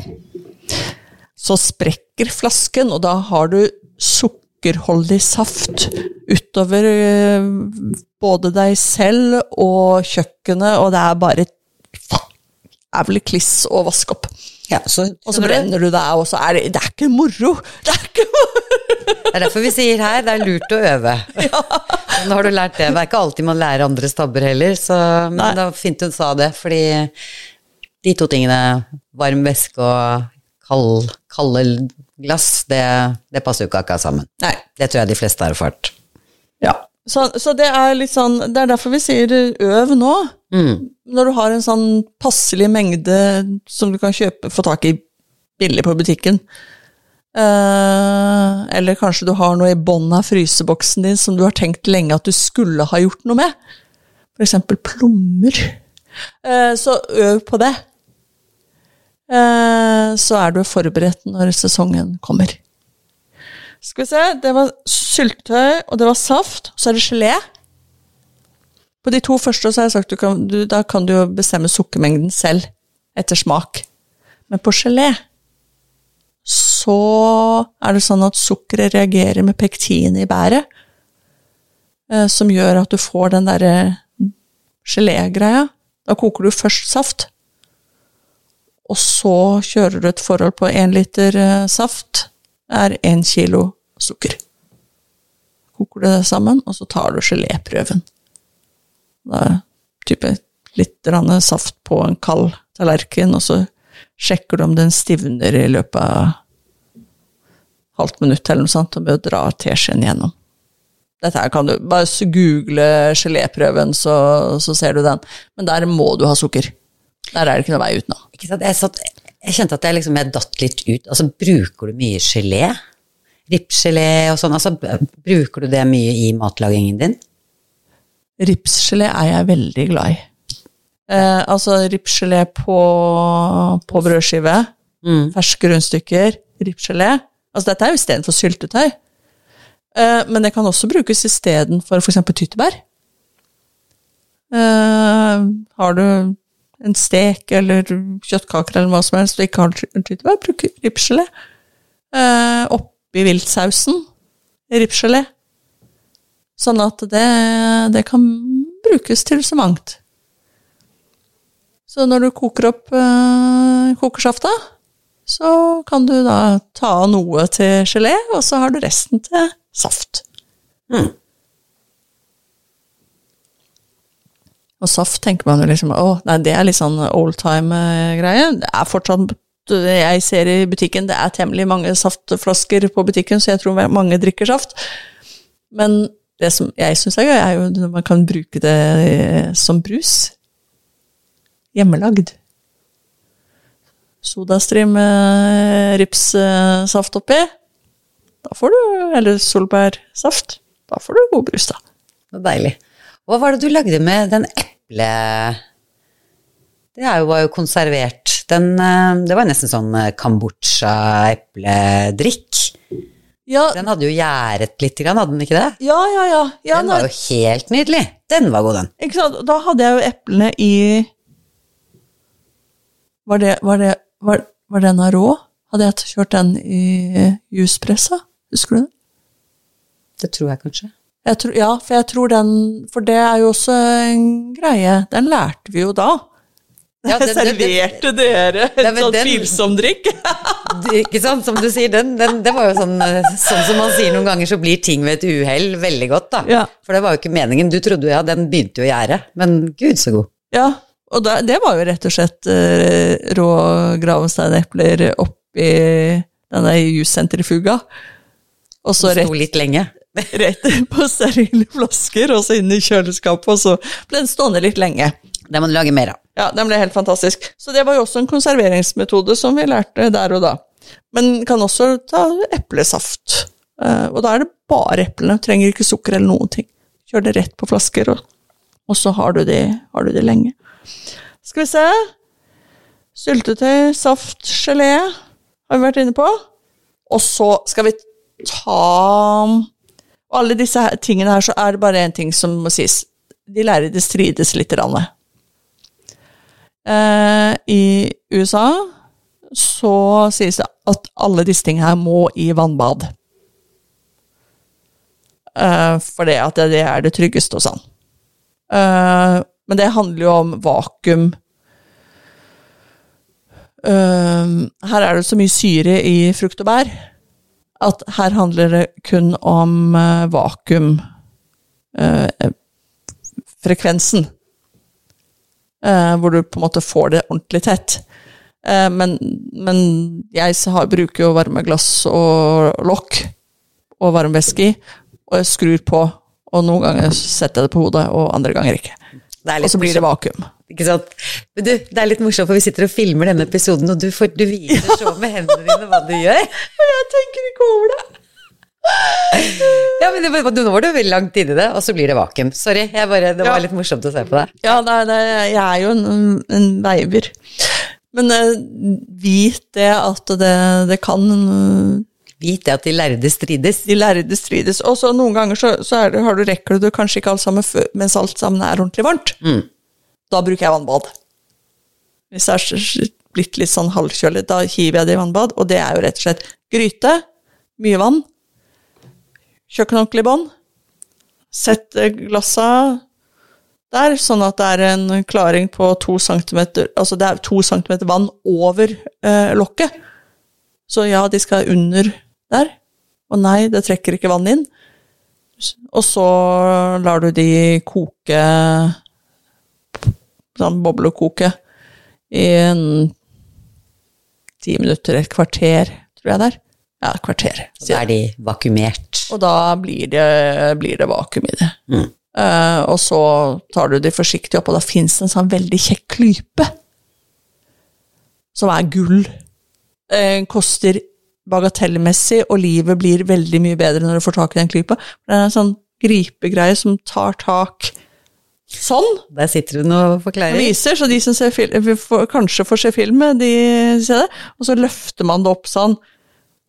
Så sprekker flasken, og da har du sukkerholdig saft utover eh, både deg selv og kjøkkenet, og det er bare jævlig kliss å vaske opp. Ja, så, Og så brenner du deg, og så er det Det er ikke moro! Det er ikke moro! Det er derfor vi sier her, det er lurt å øve. Nå har du lært det. Det er ikke alltid man lærer andres tabber heller, så men Nei. det var fint hun sa det, fordi de to tingene, varm væske og kald, kalde glass, det, det passer jo ikke akkurat sammen. Nei. Det tror jeg de fleste har erfart. Ja. Så, så det er litt sånn Det er derfor vi sier øv nå. Mm. Når du har en sånn passelig mengde som du kan kjøpe, få tak i billig på butikken. Uh, eller kanskje du har noe i bånn av fryseboksen din som du har tenkt lenge at du skulle ha gjort noe med. Eksempel plommer. Uh, så øv på det. Eh, så er du forberedt når sesongen kommer. Skal vi se, det var syltetøy, og det var saft, så er det gelé. På de to første så har jeg sagt du kan, du, da kan du bestemme sukkermengden selv, etter smak. Men på gelé så er det sånn at sukkeret reagerer med pektin i bæret, eh, som gjør at du får den derre gelégreia. Da koker du først saft, og så kjører du et forhold på én liter eh, saft, er én kilo sukker. Koker du det sammen, og så tar du geléprøven. Det er type litt saft på en kald tallerken, og så sjekker du om den stivner i løpet av halvt minutt eller noe sånt, og bør dra teskjeen gjennom. Dette her kan du bare google geléprøven, så, så ser du den. Men der må du ha sukker. Der er det ikke noe vei utenom. Jeg, satt, jeg kjente at jeg liksom jeg datt litt ut. Altså, bruker du mye gelé? Ripsgelé og sånn, altså, bruker du det mye i matlagingen din? Ripsgelé er jeg veldig glad i. Eh, altså ripsgelé på, på brødskive, Mm. ferske rundstykker, ripsgelé. Altså dette er jo istedenfor syltetøy. Eh, men det kan også brukes istedenfor f.eks. tyttebær. Eh, har du en stek eller kjøttkaker eller hva som helst og ikke har tyttebær, bruk ripsgelé. Eh, oppi viltsausen, ripsgelé. Sånn at det, det kan brukes til så mangt. Så når du koker opp eh, kokersafta, så kan du da ta av noe til gelé, og så har du resten til saft. Mm. Og saft tenker man jo liksom å, nei, det er litt sånn oldtime-greie. Det er fortsatt Jeg ser i butikken, det er temmelig mange saftflasker på butikken, så jeg tror mange drikker saft. Men det som jeg syns er gøy, er jo når man kan bruke det eh, som brus. Hjemmelagd. Sodastream med ripssaft oppi. Da får du Eller solbærsaft. Da får du god brus, da. Det var deilig. Hva var det du lagde med den eple... Det jo, var jo konservert. Den, eh, det var nesten sånn eh, kambodsja-epledrikk. Ja, Den hadde jo gjæret litt, hadde den ikke det? ja, ja. ja. ja Den var jo helt nydelig. Den var god, den. ikke sant? Da hadde jeg jo eplene i Var det, var det, var, var den rå? Hadde jeg kjørt den i juspressa? Husker du det? Det tror jeg kanskje. Jeg tror, ja, for jeg tror den For det er jo også en greie. Den lærte vi jo da. Ja, det- Serverte dere en sånn den- tvilsom drikk? Ikke sant, som du sier, den, den, det var jo sånn, eh, sånn som man sier noen ganger, så blir ting ved et uhell veldig godt, da. Ja. For det var jo ikke meningen. Du trodde jo ja, den begynte jo å gjære, men gud så god. Ja, og da, det var jo rett og slett uh, rå gravensteinepler oppi denne jussentrifuga. Og så rett, Sto litt lenge. rett på sterile flasker, og så inn i kjøleskapet, og så ble den stående litt lenge. Det må du lage mer av. Ja, den ble helt fantastisk. Så det var jo også en konserveringsmetode som vi lærte der og da. Men kan også ta eplesaft. Eh, og da er det bare eplene, trenger ikke sukker eller noen ting. Kjør det rett på flasker, og, og så har du, det, har du det lenge. Skal vi se Syltetøy, saft, gelé har vi vært inne på. Og så skal vi ta Og alle disse her, tingene her, så er det bare én ting som må sies. De lærde strides litt. Rann. Eh, I USA så sies det at alle disse tingene her må i vannbad. Eh, for det at det er det tryggeste og sånn. Eh, men det handler jo om vakuum. Eh, her er det så mye syre i frukt og bær at her handler det kun om eh, vakuum. eh, frekvensen. Eh, hvor du på en måte får det ordentlig tett. Eh, men, men jeg har, bruker jo varme glass og lokk og varmvæske i, og jeg skrur på. Og noen ganger setter jeg det på hodet, og andre ganger ikke. Og så blir det vakuum. Ikke sant? Men du, det er litt morsomt, for vi sitter og filmer denne episoden, og du, får, du viser så med hendene dine hva du gjør. Og Jeg tenker ikke over det. Ja, men det, var- nå var du veldig langt inni det, og så blir det vakuum. Sorry, jeg bare, det var Ja. litt morsomt å se på deg. Ja, nei, nei, jeg er jo en, en veiver. Men uh, vit det at det, det kan uh, Vit det at de lærde strides. De lærde strides. Og så noen ganger så, så er det, har du rekker du det kanskje ikke alt sammen før- mens alt sammen er ordentlig varmt. Mm. Da bruker jeg vannbad. Hvis det er blitt litt sånn halvkjølig, da hiver jeg det i vannbad. Og det er jo rett og slett gryte, mye vann, kjøkkenhåndkle i bånn, sett eh, glassa der, sånn at det er en klaring på to centimeter, altså det er to centimeter vann over eh, lokket. Så ja, de skal under der. Og nei, det trekker ikke vann inn. Og så lar du de koke Sånn boblekoke i en ti minutter, et kvarter, tror jeg det er. Ja, et kvarter. Så da er de vakuumert. Og da blir det, blir det vakuum i det. Mm. Uh, og så tar du de forsiktig opp, og da fins en sånn veldig kjekk klype. Som er gull. Uh, koster bagatellmessig, og livet blir veldig mye bedre når du får tak i den klypa. Det er en sånn gripegreie som tar tak sånn. Der sitter hun og forklarer. viser, så de som kanskje får se filmet, de ser det. Og så løfter man det opp sånn,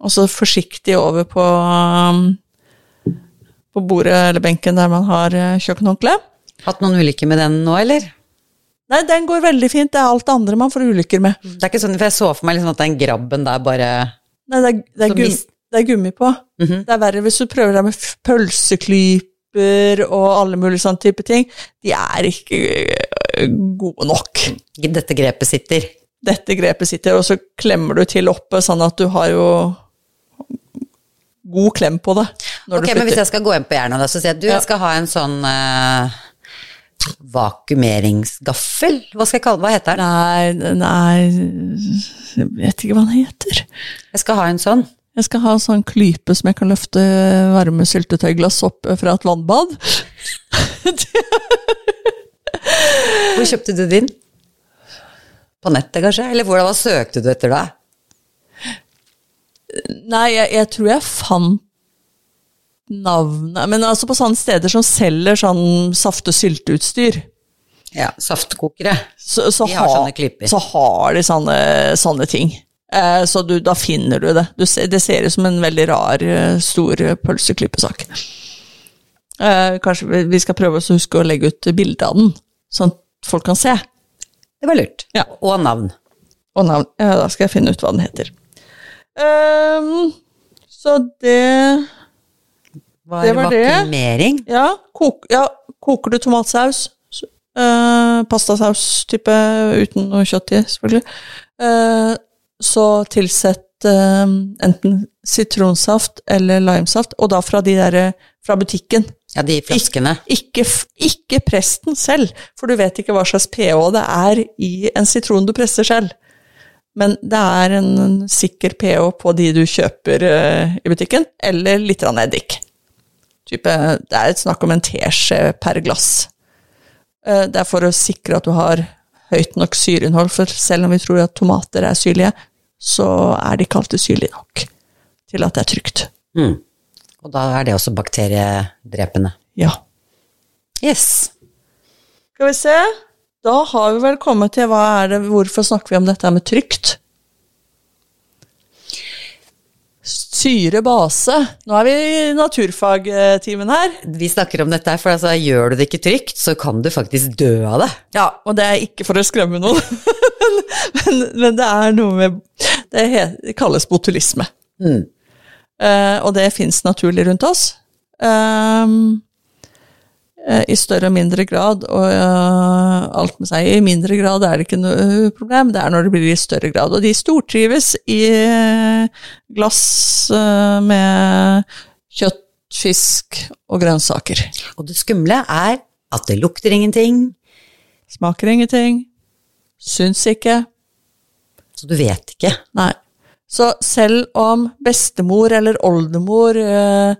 og så forsiktig over på, um, på bordet eller benken der man har eh, kjøkkenhåndkle. Hatt noen ulykker med den nå, eller? Nei, den går veldig fint. Det er alt det andre man får ulykker med. Det er ikke sånn, for jeg så for meg liksom at den grabben der bare Nei, det er, det er, gummi, gum, det er gummi på. Mhm. Det er verre hvis du prøver deg med pølseklyper og alle mulige sånne type ting. De er ikke eh, gode nok. Dette grepet sitter. dette grepet sitter, og så klemmer du til oppe, sånn at du har jo god klem på det når Ok, du men hvis jeg skal gå inn på da, så sier jeg du, Ja. jeg skal ha en sånn uh, vakuumeringsgaffel. Hva skal jeg kalle? Hva heter den? Nei, nei Jeg vet ikke hva den heter. Jeg skal ha en sånn. Jeg skal ha en sånn klype som jeg kan løfte varme syltetøyglass opp fra et vannbad. Hvor kjøpte du din? På nettet, kanskje? Eller hvordan, hva søkte du etter da? Nei, jeg, jeg tror jeg fant navnet Men altså på sånne steder som selger sånn saft- og sylteutstyr. Ja, saftkokere. så, så, De har ha- sånne klipper. så har de sånne, sånne ting. Eh, så du, da finner du det. Du det ser ut som en veldig rar, eh, stor pølseklippesak. Eh, kanskje vi- vi skal prøve å huske å legge ut bilde av den, sånn at folk kan se. Det var lurt. Ja. Og navn. Og navn. Ja, da skal jeg finne ut hva den heter. Ehm, så det Var Det var det. Ja, kok, ja koker du tomatsaus, s- eh, pastasaus type uten noe kjøtt i, selvfølgelig, Uh, så tilsett uh, enten sitronsaft eller limesaft, og da fra de derre fra butikken. Ja, de flaskene. Ikke, ikke press den selv, for du vet ikke hva slags pH det er i en sitron du presser selv. Men det er en, sikker pH på de du kjøper eh, i butikken, eller litt eddik. Type, det er et snakk om en teskje per glass. Eh, det er for å sikre at du har høyt nok syreinnhold, for selv om vi tror at tomater er syrlige, så er de ikke alltid syrlige nok til at det er trygt. Mm. Og da er det også bakteriedrepende. Ja. Yes. Skal vi se. Da har vi vel kommet til hva er det, hvorfor snakker vi om dette med trygt? Syre, base. Nå er vi i naturfagtimen her. Vi snakker om dette, for altså, gjør du det ikke trygt, så kan du faktisk dø av det. Ja, og det er ikke for å skremme noen, men, men det er noe med Det, he- det kalles botulisme. Mm. Uh, og det fins naturlig rundt oss. Eh, I større og mindre grad, og eh, alt med seg. I mindre grad er det ikke noe problem, det er når det blir i større grad. Og de stortrives i eh, glass eh, med kjøtt, fisk og grønnsaker. Og det skumle er at det lukter ingenting, Smaker ingenting. Syns ikke. så du vet ikke. Nei. Så selv om bestemor eller oldemor eh,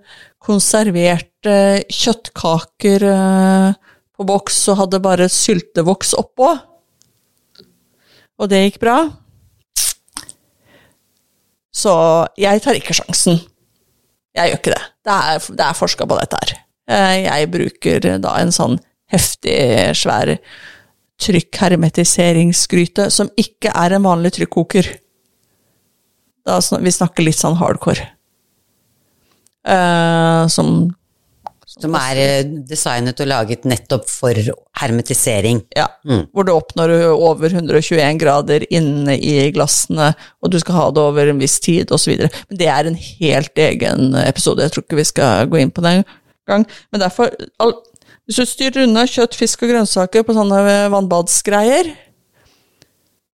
konserverte kjøttkaker eh, på boks og hadde bare syltevoks oppå, og det gikk bra, så jeg tar ikke sjansen. Jeg gjør ikke det. Det er, det er forska på dette her. Eh, Jeg bruker da en sånn heftig, svær trykkhermetiseringsgryte, som ikke er en vanlig trykkoker. Da, vi snakker litt sånn hardcore. Eh, som Som er eh, designet og laget nettopp for hermetisering. Ja, hvor du oppnår over 121 grader inne i glassene, og du skal ha det over en viss tid, osv. Men det er en helt egen episode, jeg tror ikke vi skal gå inn på den gang. Men derfor, all, hvis du styrer unna kjøtt, fisk og grønnsaker på sånne vannbadsgreier,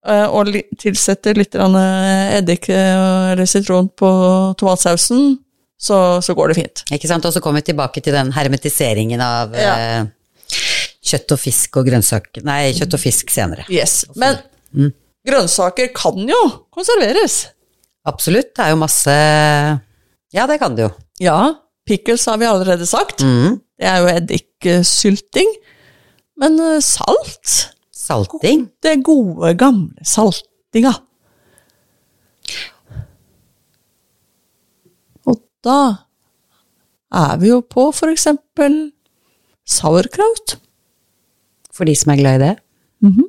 eh, og tilsetter litt eddik eller sitron på tomatsausen, så, så går det fint. Ikke sant? Og så kommer vi tilbake til den hermetiseringen av Ja. eh, kjøtt og fisk og grønnsaker Nei, kjøtt og fisk senere. Yes, Men grønnsaker kan jo konserveres. Absolutt. Det er jo masse Ja, det kan det jo. Ja, pickles har vi allerede sagt. Mm. Det er jo eddiksylting. Men eh, salt, Salting. det gode, gamle saltinga. Og da er vi jo på for eksempel sauerkraut. For de som er glad i det. Mhm.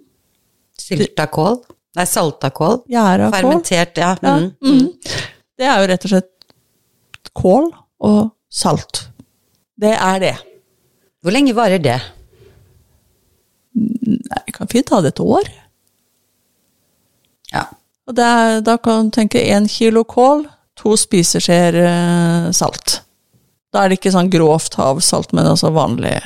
Sylta kål. Nei, salta kål. Gjæra kål. Fermentert, ja. Ja, Mm. Det er jo rett og slett kål og salt. Det er det. Hvor lenge varer det? Nei, vi kan fint ha det et år. Ja. Og er, da kan du tenke én kilo kål, to spiseskjeer eh, salt. Da er det ikke sånn grovt havsalt, men altså vanlig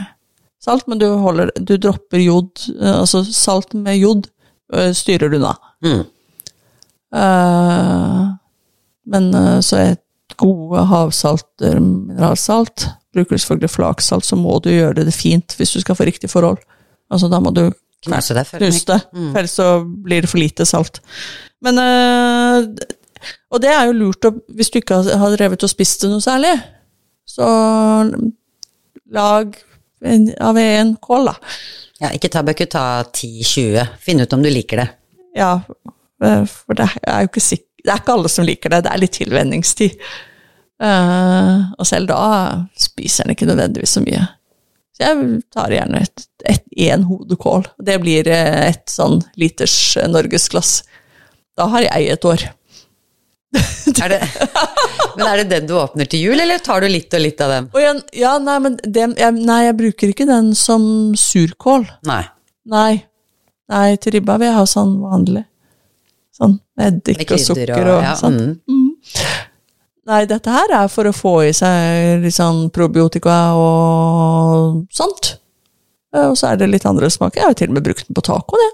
salt. Men du, holder, du dropper jod, eh, altså salt med jod eh, styrer du unna. Mm. Uh, men så er gode havsalter mineralsalt. Bruker du selvfølgelig flaksalt, så må du gjøre det fint hvis du skal få riktig forhold. Altså da må du Knuse det ellers for ellers så blir det for lite salt. Men eh, Og det er jo lurt hvis du ikke har- drevet og spist det noe særlig, så lag en, av en kål, da. Ja, ikke ta, ikke ta 10-20. Finn ut om du liker det. Ja, eh, for det er jo ikke sikker Det er ikke alle som liker det, det er litt tilvenningstid. Uh, og selv da spiser en ikke nødvendigvis så mye. Så jeg tar gjerne en hodekål. Det blir eh, et sånn liters norgesglass. Da har jeg et år. Er det, men er det den du åpner til jul, eller tar du litt og litt av den? Jeg, ja, nei, men det, jeg, nei, jeg bruker ikke den som surkål. Nei. Nei. Nei, til ribba vil jeg ha sånn vanlig. Sånn eddik og sukker og, og- ja, sånn. mm. Nei, dette her er for å få i seg litt sånn probiotika og sånt. Eh, Og så er det litt andre smaker. Jeg har jo til og med brukt den på taco, det.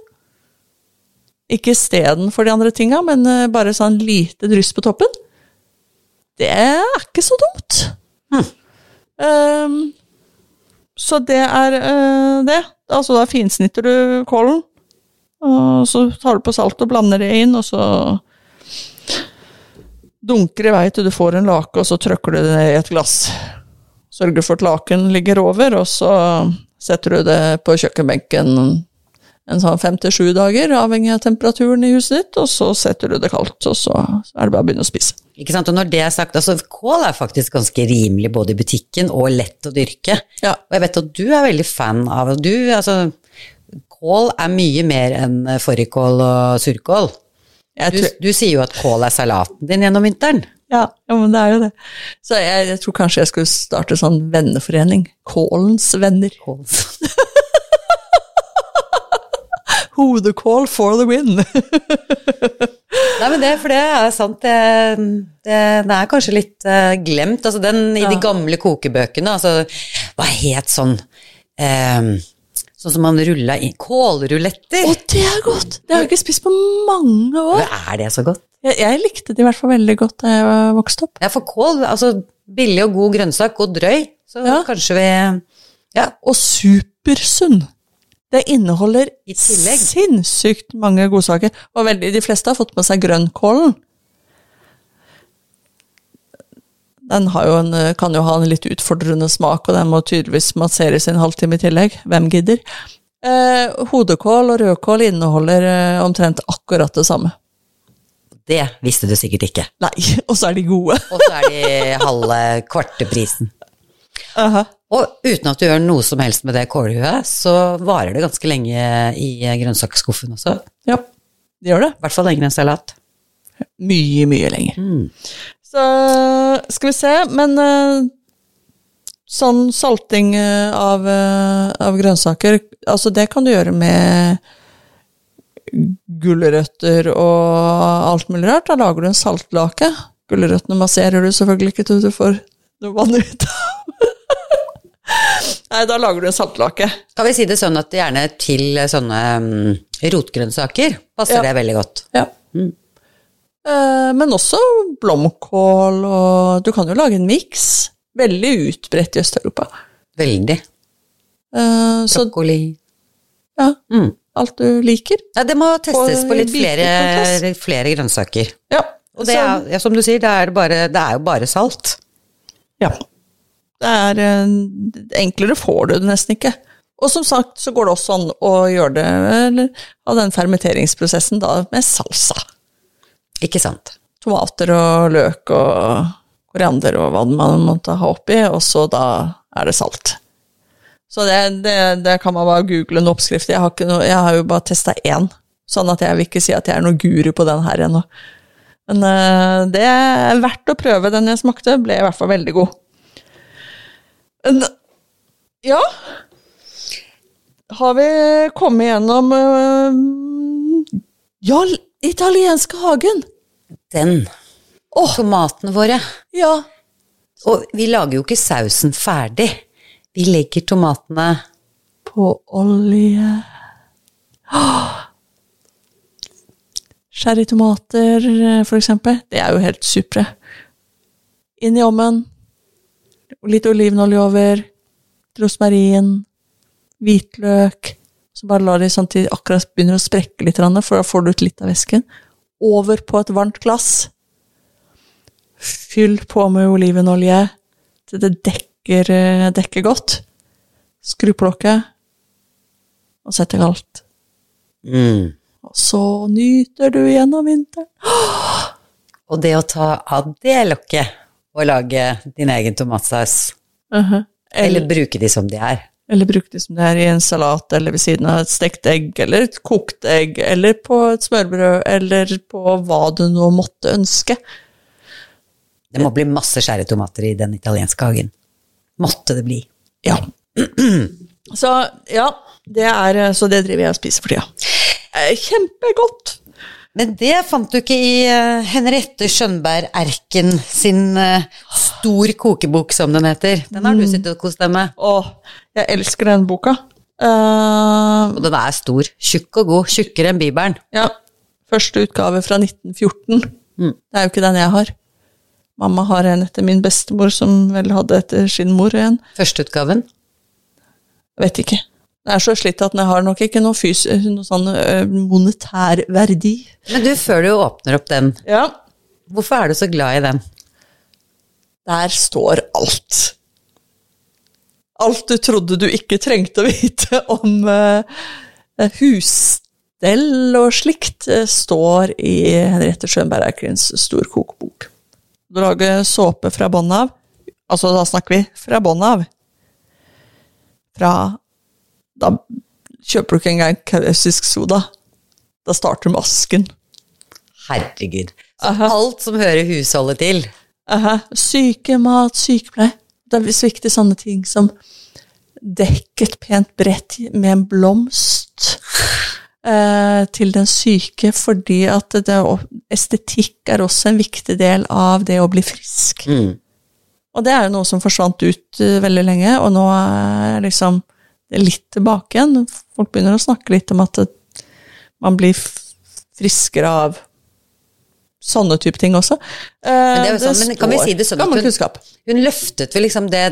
Ikke istedenfor de andre tinga, men eh, bare sånn lite dryss på toppen. Det er ikke så dumt. Ehm, så det er uh, det. Altså da finsnitter du kålen, og så tar du på salt og blander det inn, og så dunker i vei til du får en lake, og så trykker du det ned i et glass. Sørger for at laken ligger over, og så setter du det på kjøkkenbenken en sånn fem til sju dager, avhengig av temperaturen i huset ditt, og så setter du det kaldt, og så er det bare å begynne å spise. Ikke sant? Og når det er sagt, altså kål er faktisk ganske rimelig både i butikken og lett å dyrke. Ja. Og jeg vet at du er veldig fan av du, altså, Kål er mye mer enn fårikål og surkål. Du, du sier jo at kål er salaten din gjennom vinteren. Ja, ja, men det er jo det. Så jeg, jeg tror kanskje jeg skulle starte sånn venneforening. Kålens venner. Hodekål for the win. Nei, men det, for det er sant. Det, det, det er kanskje litt uh, glemt. Altså den i de gamle kokebøkene, altså Hva het sånn um, Sånn som man rulla inn Kålruletter! Å, det er godt! Det har jeg ikke spist på mange år. Hva Er det så godt? Jeg, jeg likte det i hvert fall veldig godt da jeg vokste opp. Ja, for kål, altså billig og god grønnsak, og drøy, så Ja. kanskje vi Ja, Og supersunn. Det inneholder I sinnssykt mange godsaker. Og veldig, de fleste har fått med seg grønnkålen. Den har jo en, kan jo ha en litt utfordrende smak, og den må tydeligvis masseres i en halvtime i tillegg. Hvem gidder? Eh, hodekål og rødkål inneholder eh, omtrent akkurat det samme. det visste du sikkert ikke. Nei, og så er de gode. Og så er de halve kvarte prisen. Aha. Og uten at du gjør noe som helst med det kålhuet, så varer det ganske lenge i grønnsaksskuffen også. Ja, det gjør det. I hvert fall lenger enn salat. Mye, mye lenger. Mm. Så skal vi se, men eh, sånn salting eh, av, eh, av grønnsaker, altså det kan du gjøre med gulrøtter og alt mulig rart. Da lager du en saltlake. Gulrøttene masserer du selvfølgelig ikke til du får noe vann ut av. Nei, da lager du en saltlake. Kan vi si det sånn at gjerne til sånne um, rotgrønnsaker passer Ja. det veldig godt. Ja. Mm. Eh, Men også blomkål, og du kan jo lage en miks. Veldig utbredt i Øst-Europa. Veldig. Eh, Så Brokkoli. ja, Mm. alt du liker. Ja, det må testes På på litt flere, flere grønnsaker. Ja. Og det er, ja, som du sier, det er, bare, det er jo bare salt. ja. Det er eh, Enklere får du det nesten ikke. Og som sagt så går det også an å gjøre det eller, av den fermenteringsprosessen da med salsa. Ikke sant? Tomater og løk og koriander og hva man måtte ha oppi, og så da er det salt. Så det, det, det kan man bare google en oppskrift. Jeg har, noe, jeg har jo bare testa én, sånn at jeg vil ikke si at jeg er noe guru på den her ennå. Men eh, det er verdt å prøve. Den jeg smakte, ble i hvert fall veldig god. Ja Har vi kommet gjennom uh, Ja, italienske hagen! Den. Åh. Tomatene våre. Ja. Og vi lager jo ikke sausen ferdig. Vi legger tomatene På olje Sherrytomater, for eksempel. Det er jo helt supre. Inn i ovnen. Litt olivenolje over. Rosmarin. Hvitløk. Så bare la de sånn til de akkurat begynner å sprekke litt, for da får du ut litt av væsken. Over på et varmt glass. Fyll på med olivenolje til det dekker, eh, dekker godt. Skru på lokket, og sett det kaldt. mm. Og så nyter du gjennom vinteren. Og det å ta av det lokket og lage din egen tomatsaus, eller, eller bruke de som de er. eller bruke de som de er i en salat, eller ved siden av et stekt egg, eller et kokt egg, eller på et smørbrød, eller på hva du nå måtte ønske. Det må bli masse skjære tomater i den italienske hagen. Måtte det bli. Ja. Så ja, det er, så det driver jeg og spiser for tida. Eh, Kjempegodt! Men det fant du ikke i eh, Henriette Skjønberg Erken sin eh, Stor kokebok, som den heter. Den har du sittet og kost deg med. Åh, jeg elsker den boka. Uh, Og den er stor. Tjukk og god. Tjukkere enn Bibelen. Ja. Første utgave fra 1914. Mm. Det er jo ikke den jeg har. Mamma har en etter min bestemor, som vel hadde etter sin mor en. Førsteutgaven. Vet ikke. Den er så slitt at den har nok ikke noe, fys noe sånn monetær verdi. Men du, før du åpner opp den, Ja. hvorfor er du så glad i den? Der står alt. Alt du trodde du ikke trengte å vite om uh, husstell og slikt, uh, står i Henriette Schönberg Eikrins storkokebok. Du lager såpe fra bånn av, altså da snakker vi fra bånn av. Fra Da kjøper du ikke engang kausisk soda. Da starter du med asken. Herregud. Så alt som hører husholdet til, Aha, sykemat, sykepleie. Det er viktig sånne ting som dekk et pent brett med en blomst eh, til den syke, fordi at det, estetikk er også en viktig del av det å bli frisk. Mm. Og det er jo noe som forsvant ut uh, veldig lenge, og nå er liksom litt tilbake igjen. Folk begynner å snakke litt om at man blir friskere av sånne type ting også. Men, det er jo sånn, men kan vi si det sånn at hun, hun løftet vel liksom det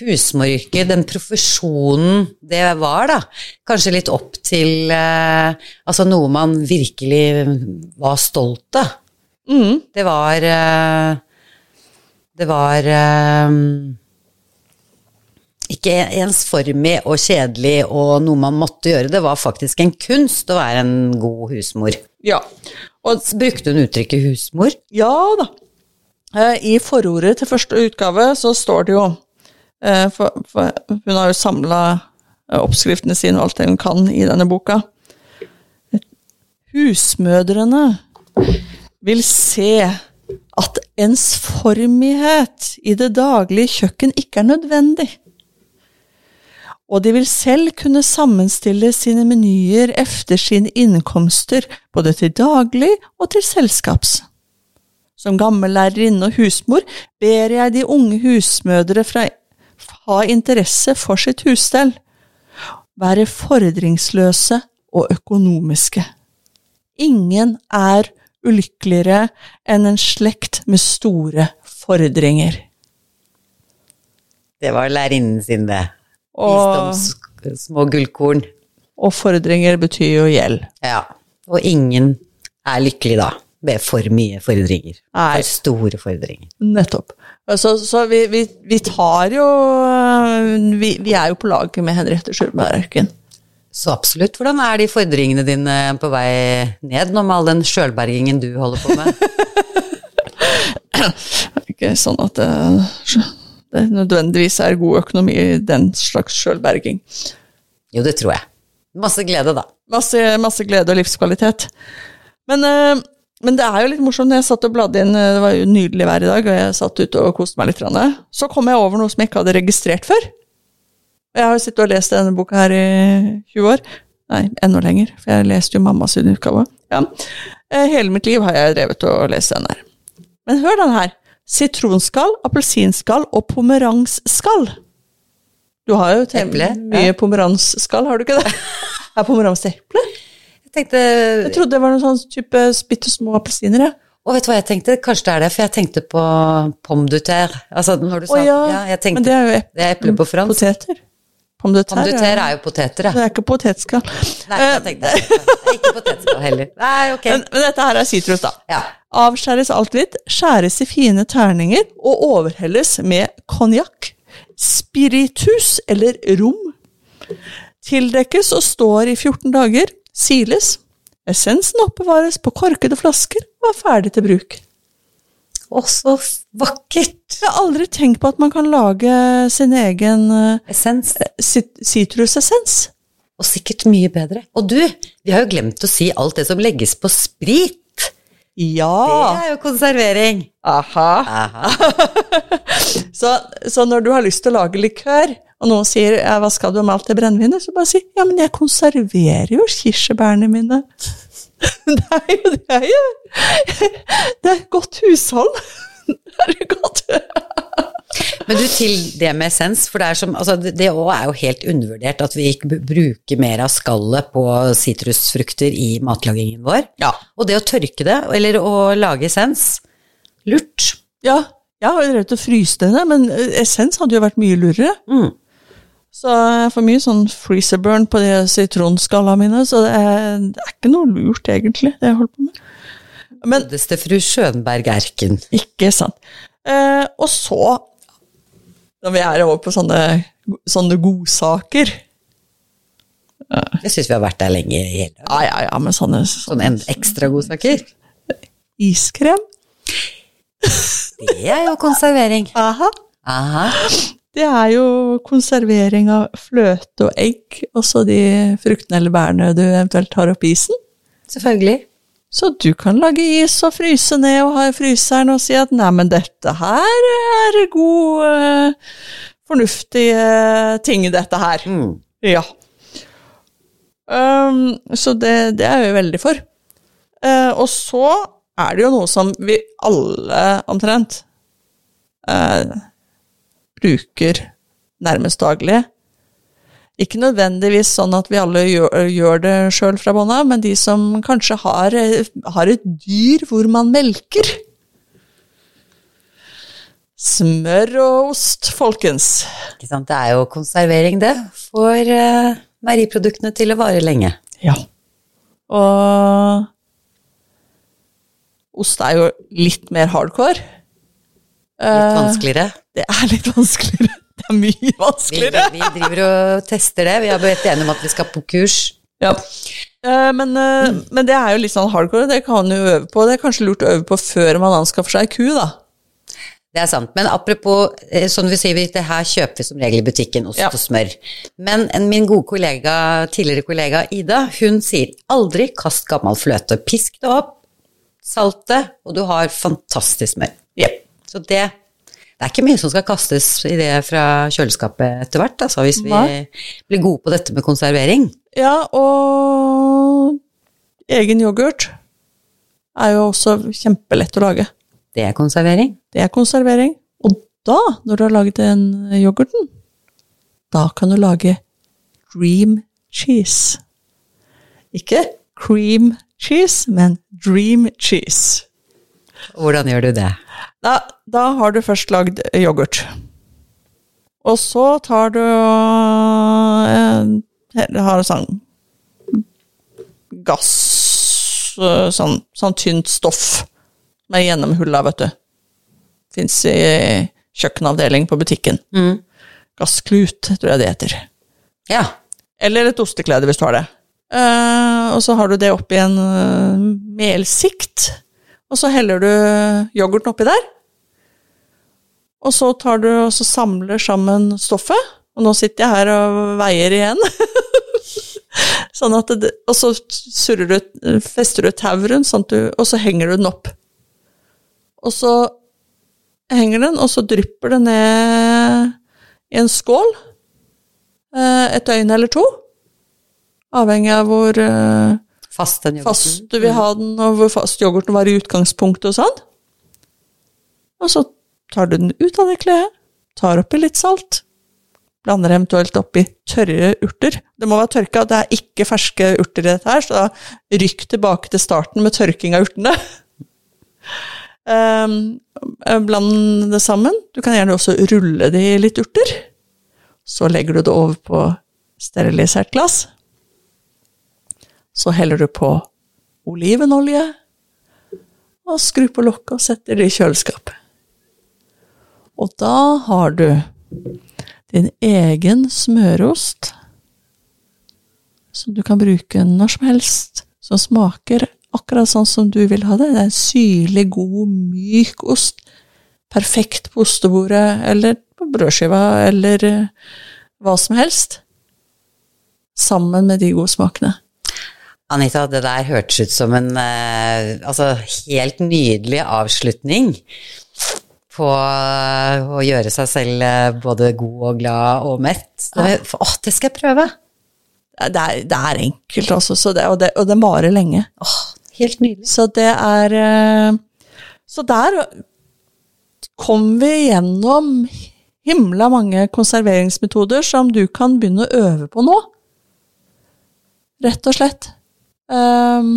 husmoryrket, den profesjonen det var, da, kanskje litt opp til eh, altså noe man virkelig var stolt av. Mm. Det var eh, Det var eh, ikke ensformig og kjedelig og noe man måtte gjøre. Det var faktisk en kunst å være en god husmor. Ja. Og brukte hun uttrykket husmor. Ja da. Eh, I forordet til første utgave så står det jo eh, for, for Hun har jo samla oppskriftene sine og alt det hun kan i denne boka. Husmødrene vil se at ensformighet i det daglige kjøkken ikke er nødvendig. Og de vil selv kunne sammenstille sine menyer efter sine innkomster, både til daglig og til selskaps. Som gammel lærerinne og husmor ber jeg de unge husmødre fra ha interesse for sitt husstell, være fordringsløse og økonomiske. Ingen er ulykkeligere enn en slekt med store fordringer. Det var lærerinnen sin, det. Og, Visdoms små gullkorn. og fordringer betyr jo gjeld. Ja. Og ingen er lykkelig da, med for mye fordringer. Nei. For store fordringer. Nettopp. Så, så vi, vi, vi tar jo vi, vi er jo på lag med Henriette Sjølbergen. Så absolutt. Hvordan er de fordringene dine på vei ned nå med all den sjølbergingen du holder på med? Ikke sånn at det, det nødvendigvis er god økonomi i den slags sjølberging. Jo, det tror jeg. Masse glede, da. Masse, masse glede og livskvalitet. Men, eh, men det er jo litt morsomt. Jeg satt og bladde inn, eh, det var jo nydelig vær i dag, og jeg satt ute og koste meg litt, så kom jeg over noe som jeg ikke hadde registrert før. Jeg har jo sittet og lest denne boka her i 20 år. Nei, enda lenger, for jeg leste jo mamma sin utgave. Ja. Eh, Hele mitt liv har jeg drevet og lest den her. Men hør den her. Sitronskall, appelsinskall og pomeransskall. Du har jo temmelig mye ja. pomeransskall, har du ikke det? Er pomeranseple? Jeg tenkte Jeg trodde det var noen sånn type bitte små appelsiner, jeg. Og vet du hva jeg tenkte? Kanskje det er det, for jeg tenkte på pomme du terre. Altså når du sa oh, ja, ja, jeg tenkte men det er jo ep det er eple på fransk. poteter. Pomme de Pomme terre terre er jo poteter, ja. Det er ikke potetskall. Nei, jeg tenkte det. Nei, Ikke potetskall heller. Nei, ok. Men, men dette her er sitrus, da. Ja. Avskjæres alt hvitt, skjæres i fine terninger og overhelles med konjakk, spiritus eller rom. Tildekkes og står i 14 dager, siles. Essensen oppbevares på korkede flasker og er ferdig til bruk. Å, så vakkert. Jeg har aldri tenkt på at man kan lage sin egen eh, Essens. sit- sitrusessens. Og sikkert mye bedre. Og du, vi har jo glemt å si alt det som legges på sprit. Ja! Det er jo konservering. Aha. Aha. Så, så når du har lyst til å lage likør, og noen sier 'hva skal du med alt det brennevinet', så bare si 'ja, men jeg konserverer jo kirsebærene mine'. Det er jo det er godt hushold. Det er godt. Men du, til det med essens, for det er som, altså det òg er jo helt undervurdert at vi ikke bruker mer av skallet på sitrusfrukter i matlagingen vår. Ja. Og det å tørke det, eller å lage essens, lurt. Ja, jeg har jo drevet og fryst det, men eh, essens hadde jo vært mye lurere. Mm. Så jeg får mye sånn freezer burn på de sitronskallene mine, så det er, det er ikke noe lurt, egentlig, det jeg holder på med. Men Godeste fru Skjønberg Erken. Ikke sant. Eh, og så, når vi er over på sånne, sånne godsaker Jeg syns vi har vært der lenge Ja, ja, ja, men sånne, sånne Sånne ekstra godsaker. iskrem Det er jo konservering. Aha. Aha. Det er jo konservering av fløte og egg, og så de fruktene eller bærene du eventuelt tar opp isen. Selvfølgelig. Så du kan lage is og fryse ned og ha i fryseren og si at nei, men dette her er god, eh, fornuftige ting, dette her. Mm. Ja. Um, så det, det er jeg veldig for. Uh, og så er det jo noe som vi alle omtrent eh, bruker nærmest daglig. Ikke nødvendigvis sånn at vi alle gjør, gjør det sjøl fra bånn av, men de som kanskje har, eh, har et dyr hvor man melker. Smør og ost, folkens. Ikke sant? Det er jo konservering, det. Får uh, meieriproduktene til å vare lenge. Ja. Og ost er jo litt mer hardcore. Litt Eh, vanskeligere. Det er litt vanskeligere. Det er mye Vi, vanskeligere. vi driver og tester det. Vi har blitt enige om at vi skal på kurs. Ja. Eh, Men, eh, men det er jo litt sånn hardcore, det kan man jo øve på. Det er kanskje lurt å øve på før man anskaffer seg ku, da. Det er sant. Men apropos, sånn vi sier, det her kjøper vi som regel i butikken, ost Ja. og smør. Men en, min gode kollega, tidligere kollega Ida, hun sier aldri kast gammel fløte. Pisk det opp, salt det, og du har fantastisk smør. Så det, det er ikke mye som skal kastes i det fra kjøleskapet etter hvert, altså, hvis vi Nei. blir gode på dette med konservering. Ja, og egen yoghurt er jo også kjempelett å lage. Det er konservering. Det er konservering. Og da, når du har laget den yoghurten, da kan du lage dream cheese. Ikke cream cheese, men dream cheese. Hvordan gjør du det? Da, da har du først lagd yoghurt. Og så tar du eh, Har sånn gass eh, Sånn, sånn tynt stoff med gjennomhulla, vet du. Fins i kjøkkenavdeling på butikken. Mm. Gassklut, tror jeg det heter. Ja. Eller et osteklede, hvis du har det. Uh, og så har du det oppi en uh, melsikt, og så heller du yoghurten oppi der. Og så tar du og samler sammen stoffet, og nå sitter jeg her og veier igjen. sånn det, og så du, fester du tau rundt, sånn og så henger du den opp. Og så henger den, og så drypper det ned i en skål eh, et døgn eller to. Avhengig av hvor eh, Fast den yoghurten. du vil ha den, og hvor fast yoghurten var i utgangspunktet og sånn. Og så tar du den ut av det kledet, tar oppi litt salt, blander eventuelt oppi tørre urter. Det må være tørka, det er ikke ferske urter i dette her, så da rykk tilbake til starten med tørking av urtene. Um, bland det sammen. Du kan gjerne også rulle det i litt urter. Så legger du det over på sterilisert glass. Så heller du på olivenolje, og skrur på lokket og setter det i kjøleskapet. Og da har du din egen smørost, som du kan bruke når som helst, som smaker akkurat sånn som du vil ha det. Det er en syrlig, god, myk ost. Perfekt på ostebordet, eller på brødskiva, eller eh, hva som helst. Sammen med de gode smakene. Anita, det der hørtes ut som en eh, altså, helt nydelig avslutning på eh, å gjøre seg selv eh, både god og glad og mett. Det, åh, det skal jeg prøve! Det er, det er enkelt, altså, så det, og, det, og det varer lenge. Åh, helt nydelig. Så det er eh, Så der kom vi gjennom himla mange konserveringsmetoder som du kan begynne å øve på nå. Rett og slett. Um,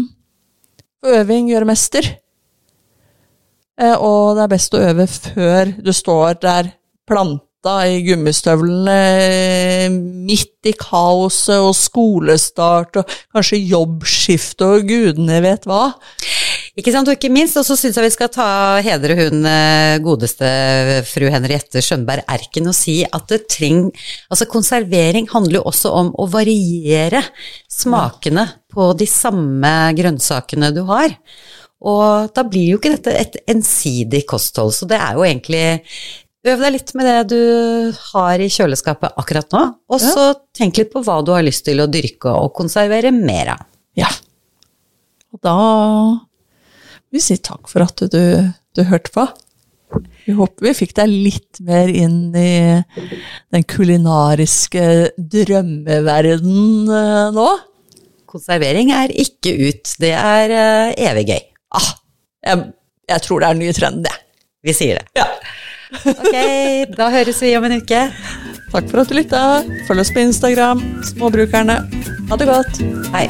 øving gjør mester. Uh, og det er best å øve før du står der planta i gummistøvlene eh, midt i kaoset og skolestart og kanskje jobbskifte og gudene vet hva. Ikke sant, og ikke minst, og så syns jeg vi skal ta hedre hun eh, godeste fru Henriette Skjønberg Erken og si at det treng Altså, konservering handler jo også om å variere smakene på de samme grønnsakene du har. Og da blir jo ikke dette et ensidig kosthold, så det er jo egentlig Øv deg litt med det du har i kjøleskapet akkurat nå, og så tenk litt på hva du har lyst til å dyrke og konservere mer av. Ja. Og da Vi sier takk for at du, du hørte på. Vi håper vi fikk deg litt mer inn i den kulinariske drømmeverden eh, nå. Konservering er ikke ut, det er uh, evig gøy. Ah, jeg, jeg tror det er den nye trenden, det. Vi sier det. Ja. Ok, da høres vi om en uke. Takk for at du lytta. Følg oss på Instagram, Småbrukerne. Ha det godt. Hei.